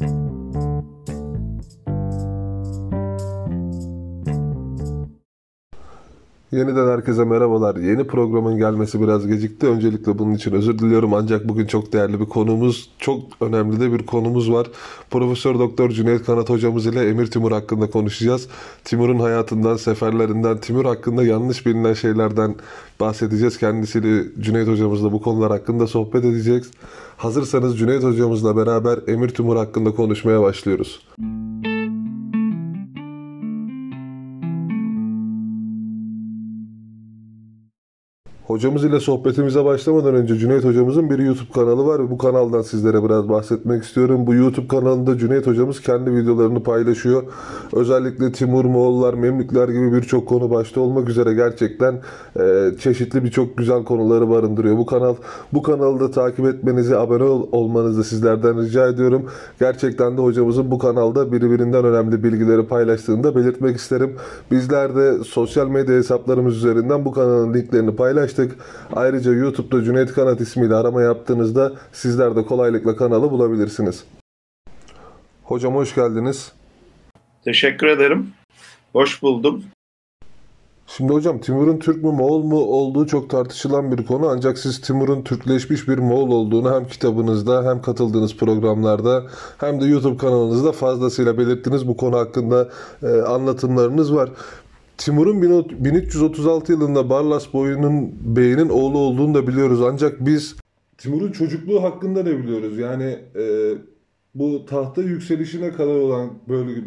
thank you. Yeniden herkese merhabalar. Yeni programın gelmesi biraz gecikti. Öncelikle bunun için özür diliyorum ancak bugün çok değerli bir konumuz, çok önemli de bir konumuz var. Profesör Doktor Cüneyt Kanat hocamız ile Emir Timur hakkında konuşacağız. Timur'un hayatından, seferlerinden, Timur hakkında yanlış bilinen şeylerden bahsedeceğiz. Kendisiyle Cüneyt hocamızla bu konular hakkında sohbet edeceğiz. Hazırsanız Cüneyt hocamızla beraber Emir Timur hakkında konuşmaya başlıyoruz. Müzik Hocamız ile sohbetimize başlamadan önce Cüneyt hocamızın bir YouTube kanalı var bu kanaldan sizlere biraz bahsetmek istiyorum. Bu YouTube kanalında Cüneyt hocamız kendi videolarını paylaşıyor. Özellikle Timur, Moğollar, Memlükler gibi birçok konu başta olmak üzere gerçekten e, çeşitli birçok güzel konuları barındırıyor bu kanal. Bu kanalı da takip etmenizi, abone ol, olmanızı sizlerden rica ediyorum. Gerçekten de hocamızın bu kanalda birbirinden önemli bilgileri paylaştığını da belirtmek isterim. Bizler de sosyal medya hesaplarımız üzerinden bu kanalın linklerini paylaştık paylaştık. Ayrıca YouTube'da Cüneyt Kanat ismiyle arama yaptığınızda sizler de kolaylıkla kanalı bulabilirsiniz. Hocam hoş geldiniz. Teşekkür ederim. Hoş buldum. Şimdi hocam Timur'un Türk mü Moğol mu olduğu çok tartışılan bir konu ancak siz Timur'un Türkleşmiş bir Moğol olduğunu hem kitabınızda hem katıldığınız programlarda hem de YouTube kanalınızda fazlasıyla belirttiniz. Bu konu hakkında e, anlatımlarınız var. Timur'un 1336 yılında Barlas boyunun beyinin oğlu olduğunu da biliyoruz. Ancak biz Timur'un çocukluğu hakkında ne biliyoruz? Yani e, bu tahta yükselişine kadar olan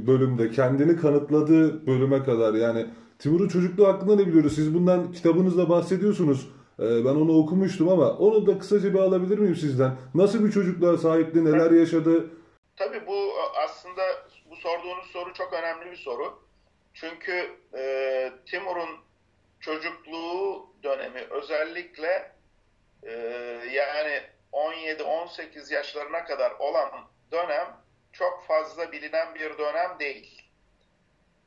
bölümde kendini kanıtladığı bölüme kadar yani Timur'un çocukluğu hakkında ne biliyoruz? Siz bundan kitabınızda bahsediyorsunuz. E, ben onu okumuştum ama onu da kısaca bir alabilir miyim sizden? Nasıl bir çocukluğa sahipti, neler yaşadı? Tabii bu aslında bu sorduğunuz soru çok önemli bir soru. Çünkü e, Timur'un çocukluğu dönemi özellikle e, yani 17-18 yaşlarına kadar olan dönem çok fazla bilinen bir dönem değil.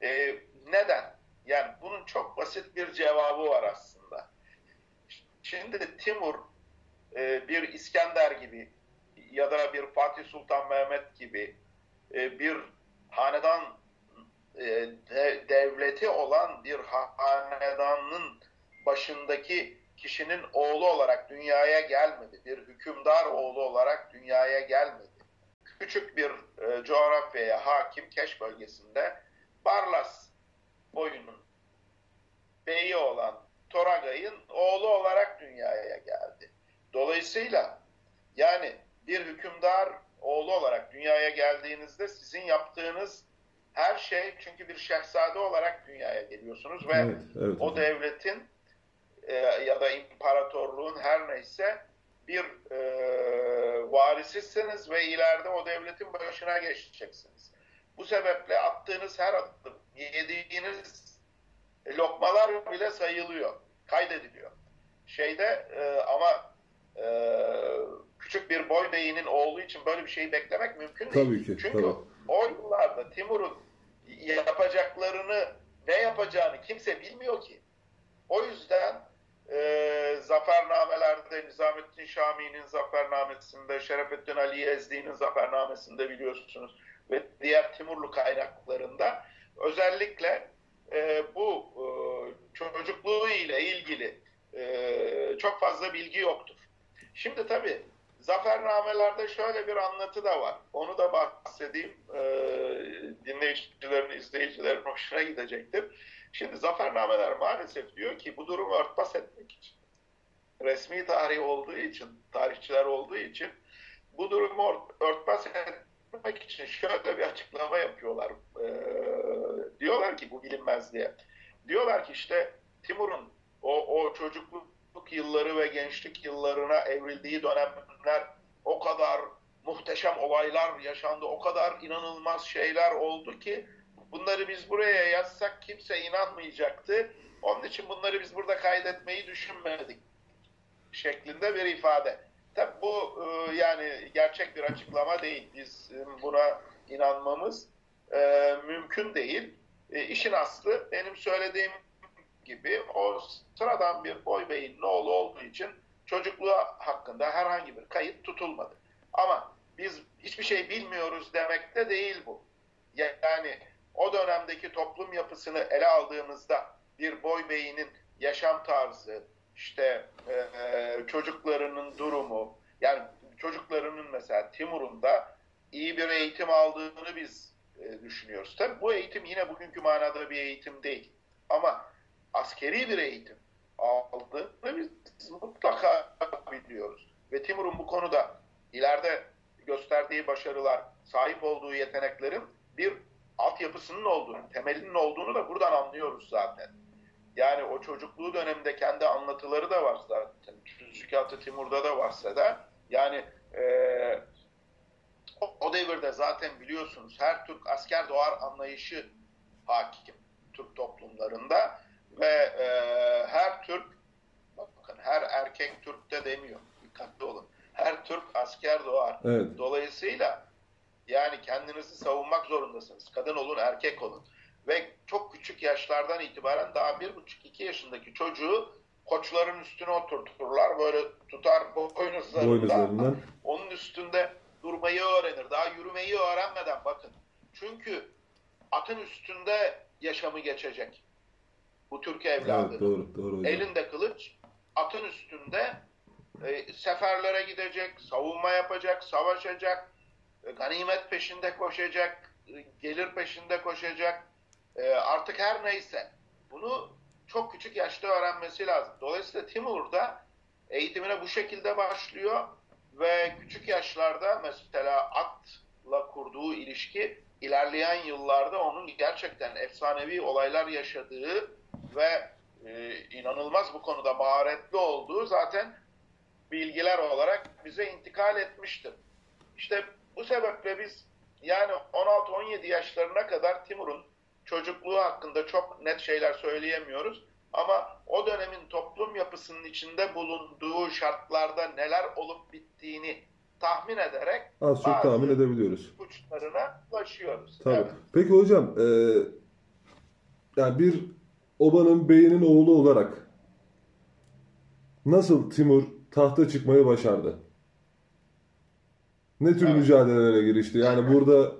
E, neden? Yani bunun çok basit bir cevabı var aslında. Şimdi Timur e, bir İskender gibi ya da bir Fatih Sultan Mehmet gibi e, bir hanedan devleti olan bir hanedanın başındaki kişinin oğlu olarak dünyaya gelmedi. Bir hükümdar oğlu olarak dünyaya gelmedi. Küçük bir e, coğrafyaya hakim Keş bölgesinde Barlas boyunun beyi olan Toragay'ın oğlu olarak dünyaya geldi. Dolayısıyla yani bir hükümdar oğlu olarak dünyaya geldiğinizde sizin yaptığınız her şey çünkü bir şehzade olarak dünyaya geliyorsunuz ve evet, evet, o devletin e, ya da imparatorluğun her neyse bir e, varisisiniz ve ileride o devletin başına geçeceksiniz. Bu sebeple attığınız her adım, yediğiniz lokmalar bile sayılıyor, kaydediliyor. Şeyde e, ama e, küçük bir boy beyinin oğlu için böyle bir şeyi beklemek mümkün değil. Tabii ki. Çünkü tabii. o yıllarda Timur'un yapacaklarını, ne yapacağını kimse bilmiyor ki. O yüzden e, zafernamelerde Nizamettin Şami'nin zafernamesinde, Şerefettin Ali Ezdi'nin zafernamesinde biliyorsunuz ve diğer Timurlu kaynaklarında özellikle e, bu e, çocukluğu ile ilgili e, çok fazla bilgi yoktur. Şimdi tabii Zafernamelerde şöyle bir anlatı da var. Onu da bahsedeyim. E, dinleyicilerin, izleyicilerin hoşuna gidecektir. Şimdi zafernameler maalesef diyor ki bu durumu örtbas etmek için, resmi tarih olduğu için, tarihçiler olduğu için bu durumu örtbas etmek için şöyle bir açıklama yapıyorlar. E, diyorlar ki bu bilinmez diye. Diyorlar ki işte Timur'un o, o çocukluk yılları ve gençlik yıllarına evrildiği dönemler o kadar muhteşem olaylar yaşandı, o kadar inanılmaz şeyler oldu ki bunları biz buraya yazsak kimse inanmayacaktı. Onun için bunları biz burada kaydetmeyi düşünmedik şeklinde bir ifade. Tabi bu e, yani gerçek bir açıklama değil. Biz e, buna inanmamız e, mümkün değil. İşin aslı benim söylediğim gibi o sıradan bir boy beyin oğlu olduğu için çocukluğu hakkında herhangi bir kayıt tutulmadı. Ama biz hiçbir şey bilmiyoruz demek de değil bu. Yani o dönemdeki toplum yapısını ele aldığımızda bir boy beyinin yaşam tarzı, işte e, çocuklarının durumu, yani çocuklarının mesela Timur'un da iyi bir eğitim aldığını biz e, düşünüyoruz. Tabii bu eğitim yine bugünkü manada bir eğitim değil. Ama askeri bir eğitim aldığını biz mutlaka biliyoruz. Ve Timur'un bu konuda ileride gösterdiği başarılar, sahip olduğu yeteneklerin bir altyapısının olduğunu, temelinin olduğunu da buradan anlıyoruz zaten. Yani o çocukluğu döneminde kendi anlatıları da var zaten. Tüzükatı Timur'da da varsa da yani e, o, o devirde zaten biliyorsunuz her Türk asker doğar anlayışı hakim Türk toplumlarında ve e, her Türk bakın her erkek Türk de demiyor. Dikkatli olun. Her Türk asker doğar. Evet. Dolayısıyla yani kendinizi savunmak zorundasınız. Kadın olun, erkek olun. Ve çok küçük yaşlardan itibaren daha bir buçuk iki yaşındaki çocuğu koçların üstüne oturturlar. Böyle tutar boynuzlarından. Onun üstünde durmayı öğrenir. Daha yürümeyi öğrenmeden bakın. Çünkü atın üstünde yaşamı geçecek. Bu Türk evladı. Evet, doğru, doğru hocam. Elinde kılıç, atın üstünde e, seferlere gidecek, savunma yapacak, savaşacak, e, ganimet peşinde koşacak, e, gelir peşinde koşacak. E, artık her neyse. Bunu çok küçük yaşta öğrenmesi lazım. Dolayısıyla Timur da eğitimine bu şekilde başlıyor ve küçük yaşlarda mesela atla kurduğu ilişki ilerleyen yıllarda onun gerçekten efsanevi olaylar yaşadığı ve e, inanılmaz bu konuda maharetli olduğu zaten bilgiler olarak bize intikal etmiştir. İşte bu sebeple biz yani 16-17 yaşlarına kadar Timur'un çocukluğu hakkında çok net şeyler söyleyemiyoruz. Ama o dönemin toplum yapısının içinde bulunduğu şartlarda neler olup bittiğini tahmin ederek az çok tahmin edebiliyoruz. uçlarına ulaşıyoruz. Tabii. Evet. Peki hocam e, yani bir obanın beyinin oğlu olarak nasıl Timur tahta çıkmayı başardı? Ne tür evet. mücadelelere girişti? Yani burada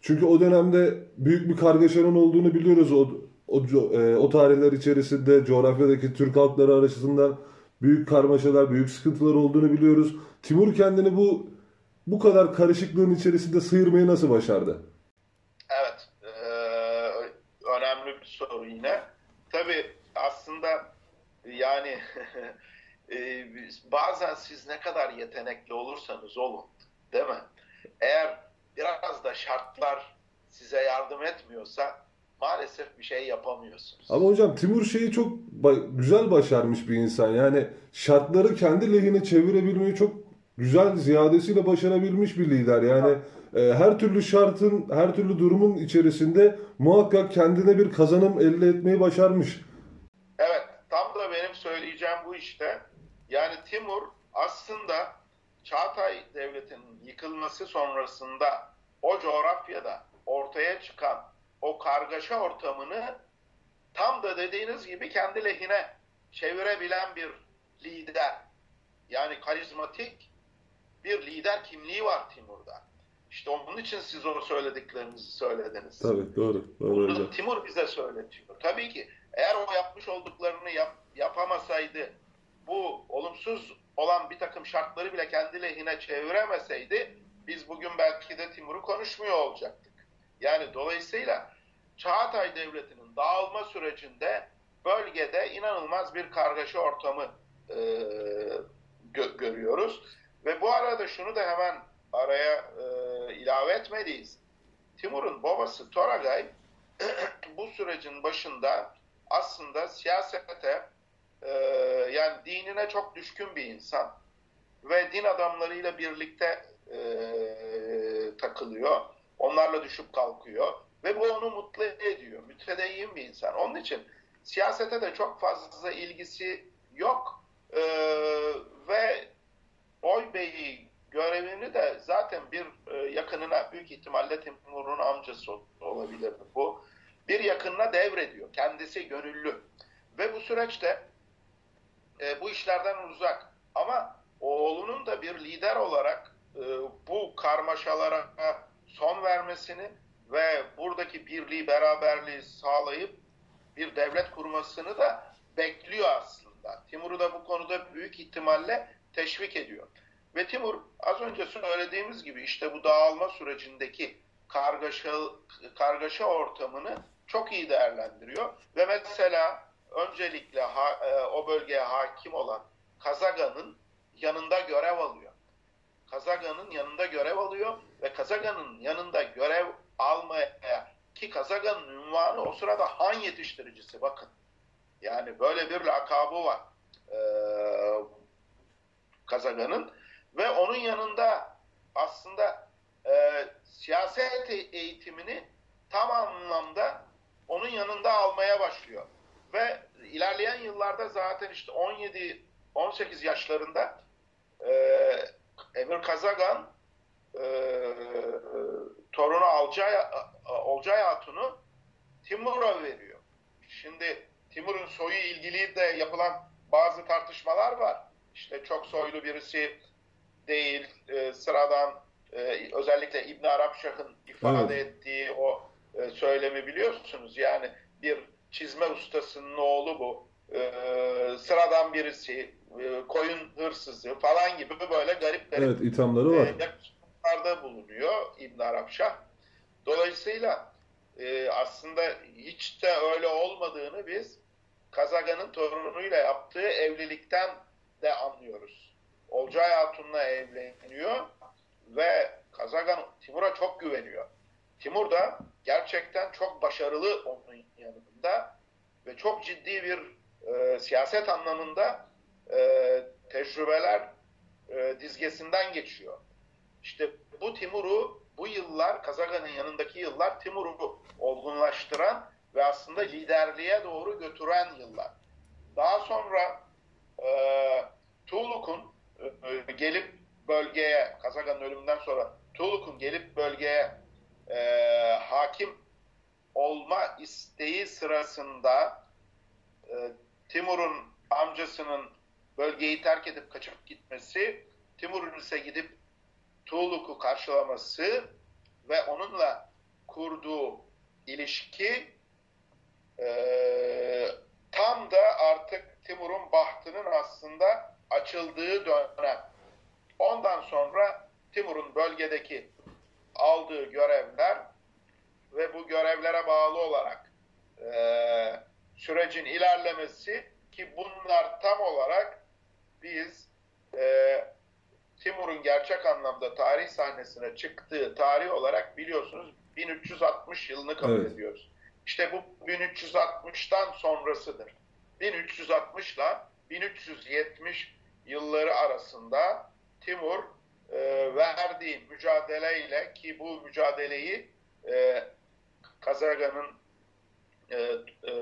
çünkü o dönemde büyük bir kargaşanın olduğunu biliyoruz. O, o, e, o tarihler içerisinde coğrafyadaki Türk halkları arasında büyük karmaşalar, büyük sıkıntılar olduğunu biliyoruz. Timur kendini bu bu kadar karışıklığın içerisinde sıyırmayı nasıl başardı? Evet, e, önemli bir soru yine. Tabii aslında yani e, bazen siz ne kadar yetenekli olursanız olun, değil mi? Eğer biraz da şartlar size yardım etmiyorsa maalesef bir şey yapamıyorsunuz. Ama hocam Timur şeyi çok güzel başarmış bir insan. Yani şartları kendi lehine çevirebilmeyi çok güzel ziyadesiyle başarabilmiş bir lider. Yani e, her türlü şartın, her türlü durumun içerisinde muhakkak kendine bir kazanım elde etmeyi başarmış. Evet, tam da benim söyleyeceğim bu işte. Yani Timur aslında Çağatay Devleti'nin yıkılması sonrasında o coğrafyada ortaya çıkan o kargaşa ortamını tam da dediğiniz gibi kendi lehine çevirebilen bir lider. Yani karizmatik bir lider kimliği var Timur'da. İşte onun için siz o söylediklerinizi söylediniz. Tabii doğru. doğru Bunu hocam. Timur bize söyletiyor. Tabii ki eğer o yapmış olduklarını yap, yapamasaydı bu olumsuz olan bir takım şartları bile kendi lehine çeviremeseydi biz bugün belki de Timur'u konuşmuyor olacaktık. Yani dolayısıyla Çağatay Devleti'nin dağılma sürecinde bölgede inanılmaz bir kargaşa ortamı e, gö görüyoruz. Ve bu arada şunu da hemen araya e, ilave etmeliyiz. Timur'un babası Toragay bu sürecin başında aslında siyasete e, yani dinine çok düşkün bir insan ve din adamlarıyla birlikte e, takılıyor. Onlarla düşüp kalkıyor ve bu onu mutlu ediyor. Mütedeyyin bir insan. Onun için siyasete de çok fazla ilgisi yok e, ve Oy Bey'i görevini de zaten bir e, yakınına büyük ihtimalle Timur'un amcası olabilir bu. Bir yakınına devrediyor. Kendisi gönüllü. Ve bu süreçte e, bu işlerden uzak. Ama oğlunun da bir lider olarak e, bu karmaşalara son vermesini ve buradaki birliği, beraberliği sağlayıp bir devlet kurmasını da bekliyor aslında. Timur'u da bu konuda büyük ihtimalle teşvik ediyor. Ve Timur az önce söylediğimiz gibi işte bu dağılma sürecindeki kargaşa, kargaşa ortamını çok iyi değerlendiriyor. Ve mesela öncelikle ha, e, o bölgeye hakim olan Kazaga'nın yanında görev alıyor. Kazaga'nın yanında görev alıyor ve Kazaga'nın yanında görev almaya ki Kazaga'nın ünvanı o sırada han yetiştiricisi bakın. Yani böyle bir lakabı var ee, Kazaga'nın ve onun yanında aslında e, siyaset eğitimini tam anlamda onun yanında almaya başlıyor. Ve ilerleyen yıllarda zaten işte 17-18 yaşlarında e, Emir Kazagan e, torunu Alcay, Olcay Hatun'u Timur'a veriyor. Şimdi Timur'un soyu ilgili de yapılan bazı tartışmalar var. İşte çok soylu birisi değil, e, sıradan e, özellikle İbn Arapşah'ın ifade evet. ettiği o e, söylemi biliyorsunuz. Yani bir çizme ustasının oğlu bu. E, sıradan birisi, e, koyun hırsızı falan gibi böyle garip garip evet, ithamları var. E, bulunuyor İbn Arapşah. Dolayısıyla e, aslında hiç de öyle olmadığını biz Kazaga'nın torunuyla yaptığı evlilikten de anlıyoruz. Olcay Hatun'la evleniyor ve Kazagan Timur'a çok güveniyor. Timur da gerçekten çok başarılı onun yanında ve çok ciddi bir e, siyaset anlamında e, tecrübeler e, dizgesinden geçiyor. İşte bu Timur'u bu yıllar Kazagan'ın yanındaki yıllar Timur'u olgunlaştıran ve aslında liderliğe doğru götüren yıllar. Daha sonra e, Tuğluk'un gelip bölgeye, Kazagan'ın ölümünden sonra Tuğluk'un gelip bölgeye e, hakim olma isteği sırasında e, Timur'un amcasının bölgeyi terk edip kaçıp gitmesi, Timur'un ise gidip Tuğluk'u karşılaması ve onunla kurduğu ilişki e, tam da artık Timur'un bahtının aslında açıldığı dönem. Ondan sonra Timur'un bölgedeki aldığı görevler ve bu görevlere bağlı olarak e, sürecin ilerlemesi ki bunlar tam olarak biz e, Timur'un gerçek anlamda tarih sahnesine çıktığı tarih olarak biliyorsunuz 1360 yılını kabul evet. ediyoruz. İşte bu 1360'tan sonrasıdır. 1360 ile 1370 yılları arasında Timur e, verdiği mücadeleyle ki bu mücadeleyi e, Kazaga'nın e, e,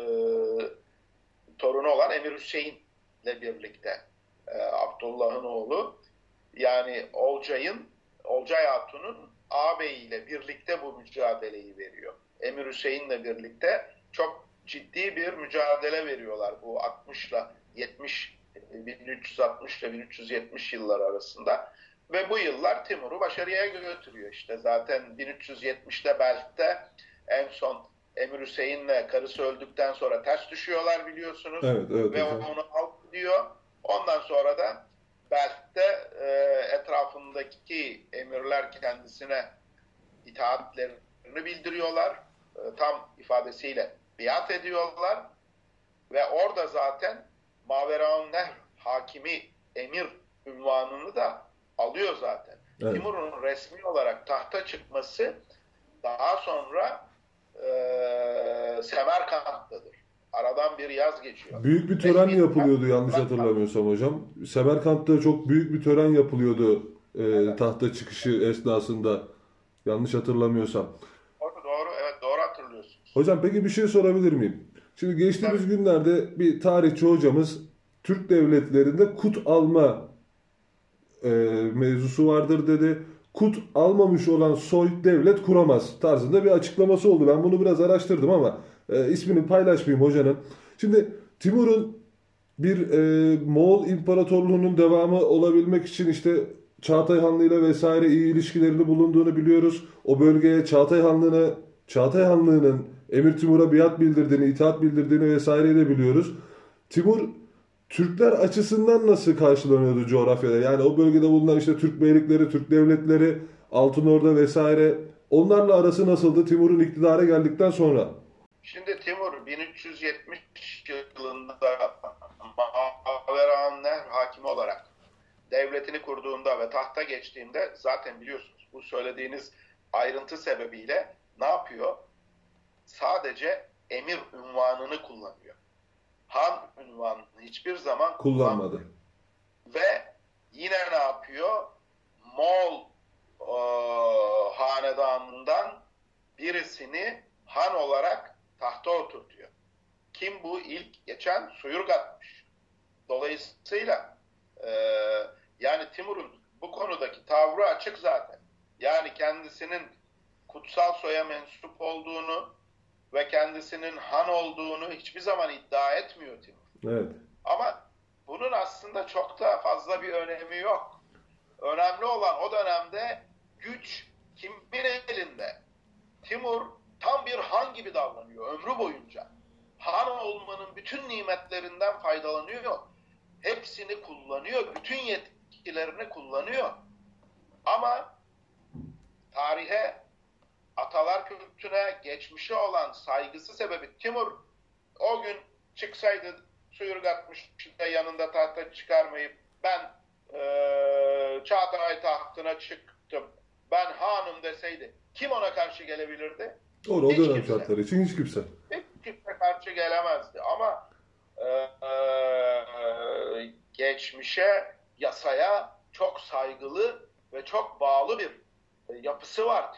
torunu olan Emir Hüseyin ile birlikte e, Abdullah'ın oğlu yani Olcay'ın Olcay Hatun'un ağabeyiyle birlikte bu mücadeleyi veriyor. Emir Hüseyin'le birlikte çok ciddi bir mücadele veriyorlar bu 60 ile 70 1360 ile 1370 yıllar arasında. Ve bu yıllar Timur'u başarıya götürüyor. İşte zaten 1370'te Belt'te en son Emir Hüseyin'le karısı öldükten sonra ters düşüyorlar biliyorsunuz. Evet, evet, Ve evet. onu alt diyor. Ondan sonra da Belt'te e, etrafındaki emirler kendisine itaatlerini bildiriyorlar. E, tam ifadesiyle biat ediyorlar. Ve orada zaten Maveraun Nehr hakimi emir ünvanını da alıyor zaten. Evet. Timur'un resmi olarak tahta çıkması daha sonra e, Semerkant'tadır. Aradan bir yaz geçiyor. Büyük bir tören resmi yapılıyordu yanlış hatırlamıyorsam hocam. Semerkant'ta çok büyük bir tören yapılıyordu e, evet. tahta çıkışı esnasında. Yanlış hatırlamıyorsam. Doğru, doğru, evet doğru hatırlıyorsunuz. Hocam peki bir şey sorabilir miyim? Şimdi geçtiğimiz Tabii. günlerde bir tarihçi hocamız Türk devletlerinde kut alma e, mevzusu vardır dedi. Kut almamış olan soy devlet kuramaz tarzında bir açıklaması oldu. Ben bunu biraz araştırdım ama e, ismini paylaşmayayım hocanın. Şimdi Timur'un bir e, Moğol İmparatorluğu'nun devamı olabilmek için işte Çağatay Hanlı ile vesaire iyi ilişkilerini bulunduğunu biliyoruz. O bölgeye Çağatay Hanlığı'na Çağatay Hanlığı'nın Emir Timur'a biat bildirdiğini, itaat bildirdiğini vesaireyi de biliyoruz. Timur Türkler açısından nasıl karşılanıyordu coğrafyada? Yani o bölgede bulunan işte Türk beylikleri, Türk devletleri, Altınorda vesaire onlarla arası nasıldı Timur'un iktidara geldikten sonra? Şimdi Timur 1370 yılında Maverahanlar hakimi olarak devletini kurduğunda ve tahta geçtiğinde zaten biliyorsunuz bu söylediğiniz ayrıntı sebebiyle ne yapıyor? Sadece emir ünvanını kullanıyor. Han ünvanını hiçbir zaman Kullanmadı. Ve yine ne yapıyor? Moğol e, hanedanından birisini han olarak tahta oturtuyor. Kim bu? İlk geçen Suyurgat'mış. Dolayısıyla e, yani Timur'un bu konudaki tavrı açık zaten. Yani kendisinin kutsal soya mensup olduğunu ve kendisinin han olduğunu hiçbir zaman iddia etmiyor Timur. Evet. Ama bunun aslında çok da fazla bir önemi yok. Önemli olan o dönemde güç kimin elinde? Timur tam bir han gibi davranıyor ömrü boyunca. Han olmanın bütün nimetlerinden faydalanıyor. Hepsini kullanıyor. Bütün yetkilerini kullanıyor. Ama tarihe, atalar kültüne, geçmişe olan saygısı sebebi Timur o gün çıksaydı suyurgatmış da yanında tahta çıkarmayıp ben e, Çağatay tahtına çıktım ben hanım deseydi kim ona karşı gelebilirdi? Doğru o dönem şartları için hiç kimse. Hiç kimse karşı gelemezdi ama e, e, geçmişe, yasaya çok saygılı ve çok bağlı bir e, yapısı var.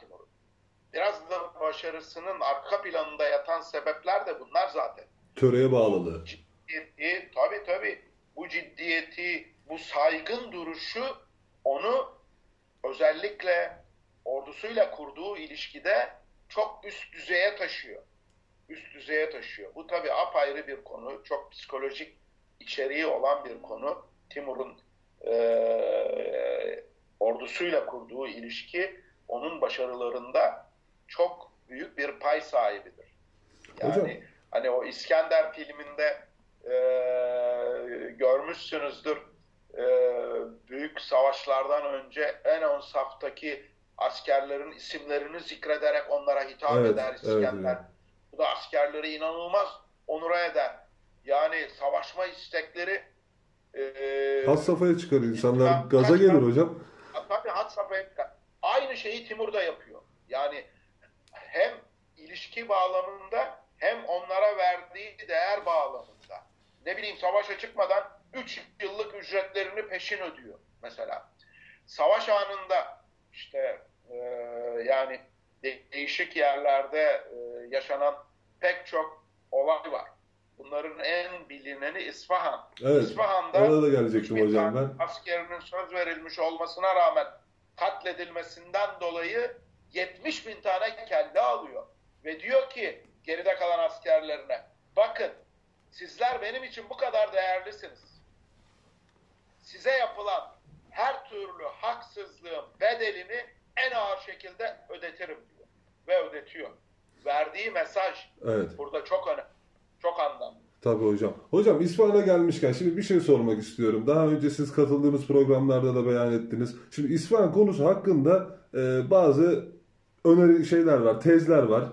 Biraz da başarısının arka planında yatan sebepler de bunlar zaten. Töreye bağlılığı. ciddiyeti, tabii tabii bu ciddiyeti, bu saygın duruşu onu özellikle ordusuyla kurduğu ilişkide çok üst düzeye taşıyor. Üst düzeye taşıyor. Bu tabii apayrı bir konu. Çok psikolojik içeriği olan bir konu. Timur'un eee, ordusuyla kurduğu ilişki onun başarılarında çok büyük bir pay sahibidir. Yani Hocam. hani o İskender filminde eee, görmüşsünüzdür. Eee, büyük savaşlardan önce en ön saftaki askerlerin isimlerini zikrederek onlara hitap Evet, eder İskender. evet. Bu da askerleri inanılmaz onura eder. Yani savaşma istekleri eee Has safhaya çıkar insanlar. Gaza gelir hocam. Tabii had safhaya çıkar. Aynı şeyi Timur da yapıyor. Yani hem ilişki bağlamında hem onlara verdiği değer bağlamında. Ne bileyim savaşa çıkmadan 3 yıllık ücretlerini peşin ödüyor mesela. Savaş anında işte e, yani de- değişik yerlerde e, yaşanan pek çok olay var. Bunların en bilineni İsfahan. Evet. İsfahan'da Ona da gelecektim hocam ben. askerinin söz verilmiş olmasına rağmen katledilmesinden dolayı 70 bin tane kelle alıyor. Ve diyor ki geride kalan askerlerine bakın sizler benim için bu kadar değerlisiniz. Size yapılan her türlü haksızlığın bedelini en ağır şekilde ödetirim diyor. Ve ödetiyor. Verdiği mesaj Evet. burada çok önemli. Çok anlamlı. Tabii hocam. Hocam İsfahan'a gelmişken şimdi bir şey sormak istiyorum. Daha önce siz katıldığımız programlarda da beyan ettiniz. Şimdi İsfahan konusu hakkında e, bazı öneri şeyler var, tezler var.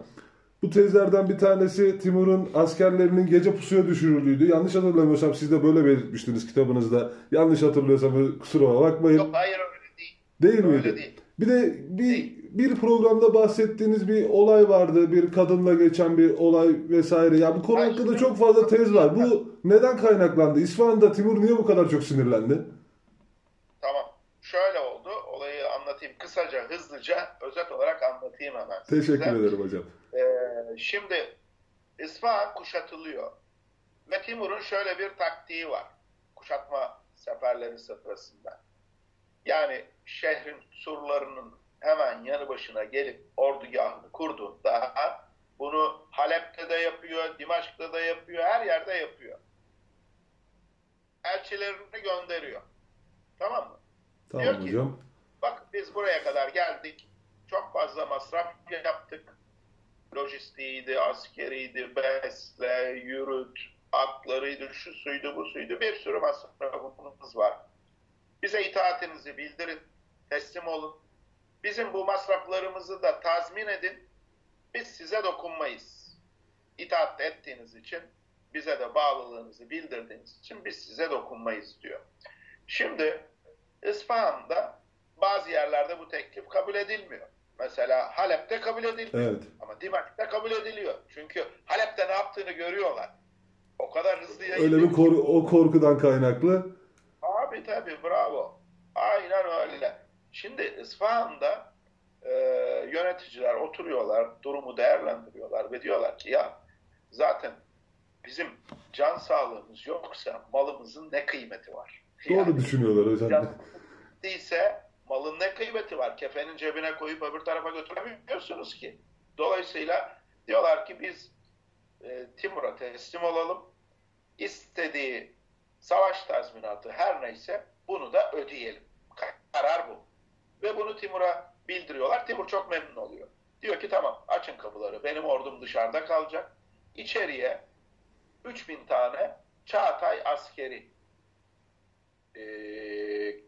Bu tezlerden bir tanesi Timur'un askerlerinin gece pusuya düşürüldüğüydü. Yanlış hatırlamıyorsam siz de böyle belirtmiştiniz kitabınızda. Yanlış hatırlıyorsam kusuruma bakmayın. Yok hayır öyle değil. Değil Öyle miydi? değil. Bir de bir bir programda bahsettiğiniz bir olay vardı. Bir kadınla geçen bir olay vesaire. Ya bu konu Ha, hakkında çok fazla tez var. Bu neden kaynaklandı? İsfahan'da Timur niye bu kadar çok sinirlendi? Tamam. Şöyle oldu. Olayı anlatayım kısaca, hızlıca, özet olarak anlatayım hemen. Teşekkür size. ederim hocam. Ee, şimdi İsfahan kuşatılıyor. Ve Timur'un şöyle bir taktiği var. Kuşatma seferleri sırasında. Yani şehrin surlarının hemen yanı başına gelip ordugahını kurduğunda bunu Halep'te de yapıyor, Dimaşk'ta da yapıyor, her yerde yapıyor. Elçilerini gönderiyor. Tamam mı? Tamam Diyor ki, hocam. Bak biz buraya kadar geldik. Çok fazla masraf yaptık. Lojistiğiydi, askeriydi, besle, yürüt, atlarıydı, şu suydu, bu suydu. Bir sürü masrafımız var. Bize itaatinizi bildirin, teslim olun. Bizim bu masraflarımızı da tazmin edin. Biz size dokunmayız. İtaat ettiğiniz için, bize de bağlılığınızı bildirdiğiniz için biz size dokunmayız diyor. Şimdi İsfahan'da bazı yerlerde bu teklif kabul edilmiyor. Mesela Halep'te kabul edilmiyor. Evet. Ama Dimak'ta kabul ediliyor. Çünkü Halep'te ne yaptığını görüyorlar. O kadar hızlı Öyle yayılıyor. bir koru, o korkudan kaynaklı. Abi tabii bravo. Aynen öyle. Şimdi İsfahan'da e, yöneticiler oturuyorlar, durumu değerlendiriyorlar ve diyorlar ki ya zaten bizim can sağlığımız yoksa malımızın ne kıymeti var? Doğru düşünüyorlar hocam. can değilse malın ne kıymeti var? Kefenin cebine koyup öbür tarafa götüremiyorsunuz ki. Dolayısıyla diyorlar ki biz e, Timur'a teslim olalım. İstediği savaş tazminatı her neyse bunu da ödeyelim. Karar bu. Ve bunu Timur'a bildiriyorlar. Timur çok memnun oluyor. Diyor ki tamam açın kapıları. Benim ordum dışarıda kalacak. İçeriye 3000 tane Çağatay askeri e,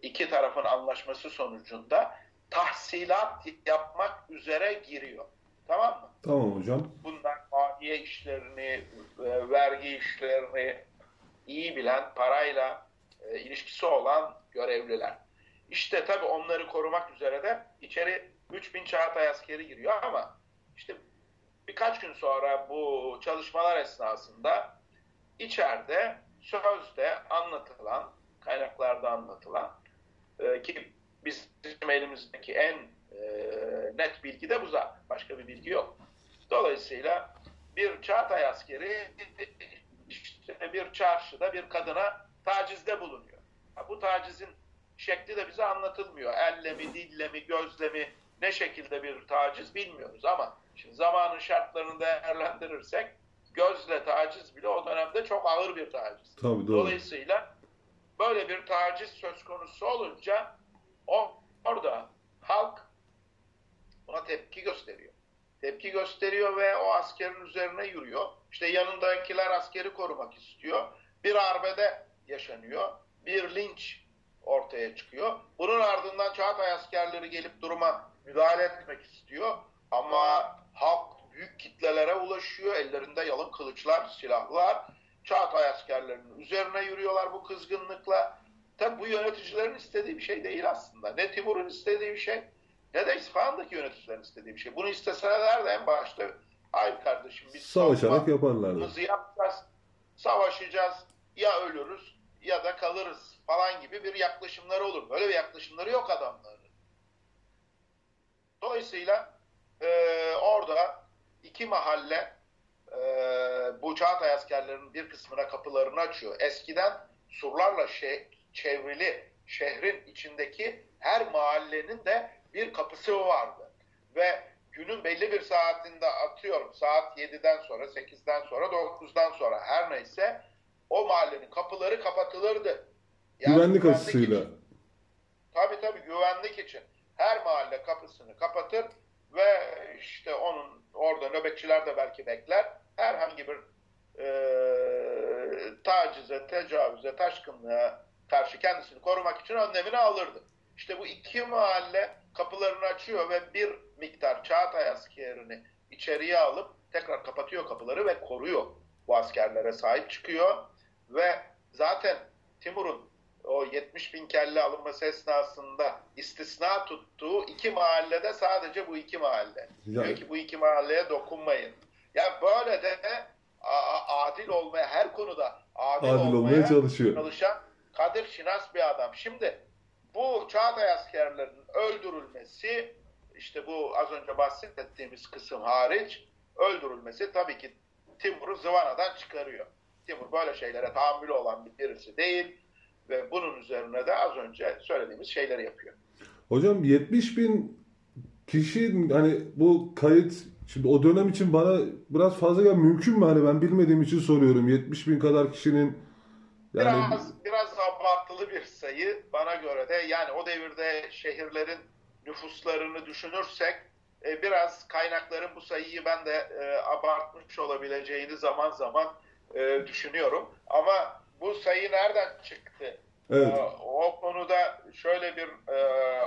iki tarafın anlaşması sonucunda tahsilat yapmak üzere giriyor. Tamam mı? Tamam hocam. Bunlar maliye işlerini, e, vergi işlerini iyi bilen, parayla e, ilişkisi olan görevliler. İşte tabii onları korumak üzere de içeri 3000 Çağatay askeri giriyor ama işte birkaç gün sonra bu çalışmalar esnasında içeride sözde anlatılan, kaynaklarda anlatılan e, ki bizim elimizdeki en e, net bilgi de bu zaten. Başka bir bilgi yok. Dolayısıyla bir Çağatay askeri işte bir çarşıda bir kadına tacizde bulunuyor. Bu tacizin şekli de bize anlatılmıyor. Elle mi, dille mi, gözle mi ne şekilde bir taciz bilmiyoruz ama şimdi zamanın şartlarını değerlendirirsek gözle taciz bile o dönemde çok ağır bir taciz. Tabii doğru. Dolayısıyla böyle bir taciz söz konusu olunca o, orada halk buna tepki gösteriyor. Tepki gösteriyor ve o askerin üzerine yürüyor. İşte yanındakiler askeri korumak istiyor. Bir arbede yaşanıyor. Bir linç ortaya çıkıyor. Bunun ardından Çağatay askerleri gelip duruma müdahale etmek istiyor. Ama halk büyük kitlelere ulaşıyor. Ellerinde yalın kılıçlar, silahlar. Çağatay askerlerinin üzerine yürüyorlar bu kızgınlıkla. Tabi bu yöneticilerin istediği bir şey değil aslında. Ne Timur'un istediği bir şey ne de İsfahan'daki yöneticilerin istediği bir şey. Bunu isteseler de en başta hayır kardeşim biz Savaşarak yaparlardı. yapacağız, savaşacağız, ya ölürüz ya da kalırız falan gibi bir yaklaşımları olur. Böyle bir yaklaşımları yok adamların. Dolayısıyla e, orada iki mahalle e, bu Çağatay askerlerinin bir kısmına kapılarını açıyor. Eskiden surlarla şey, çevrili şehrin içindeki her mahallenin de bir kapısı vardı. Ve günün belli bir saatinde atıyorum saat 7'den sonra, 8'den sonra, 9'dan sonra her neyse o mahallenin kapıları kapatılırdı. Güvenlik açısıyla. için. Tabii tabii güvenlik için. Her mahalle kapısını kapatır ve işte onun orada nöbetçiler de belki bekler. Herhangi bir e, tacize, tecavüze, taşkınlığa karşı kendisini korumak için önlemini alırdı. İşte bu iki mahalle kapılarını açıyor ve bir miktar Çağatay askerini içeriye alıp tekrar kapatıyor kapıları ve koruyor. Bu askerlere sahip çıkıyor ve zaten Timur'un o 70 bin kelle alınması esnasında istisna tuttuğu iki mahallede sadece bu iki mahalle. Ya- Diyor ki bu iki mahalleye dokunmayın. Ya böyle de adil olmaya her konuda adil, Adil olmaya çalışıyor. çalışan Kadir Şinas bir adam. Şimdi bu Çağatay askerlerinin öldürülmesi işte bu az önce bahsettiğimiz kısım hariç öldürülmesi tabii ki Timur'u zıvanadan çıkarıyor. Timur böyle şeylere tahammülü olan bir birisi değil ve bunun üzerine de az önce söylediğimiz şeyleri yapıyor. Hocam 70 bin kişi hani bu kayıt şimdi o dönem için bana biraz fazla ya mümkün mü hani ben bilmediğim için soruyorum 70 bin kadar kişinin yani Biraz biraz abartılı bir sayı bana göre de yani o devirde şehirlerin nüfuslarını düşünürsek e, biraz kaynakların bu sayıyı ben de e, abartmış olabileceğini zaman zaman e, düşünüyorum. Ama bu sayı nereden çıktı? Evet. O konuda şöyle bir e,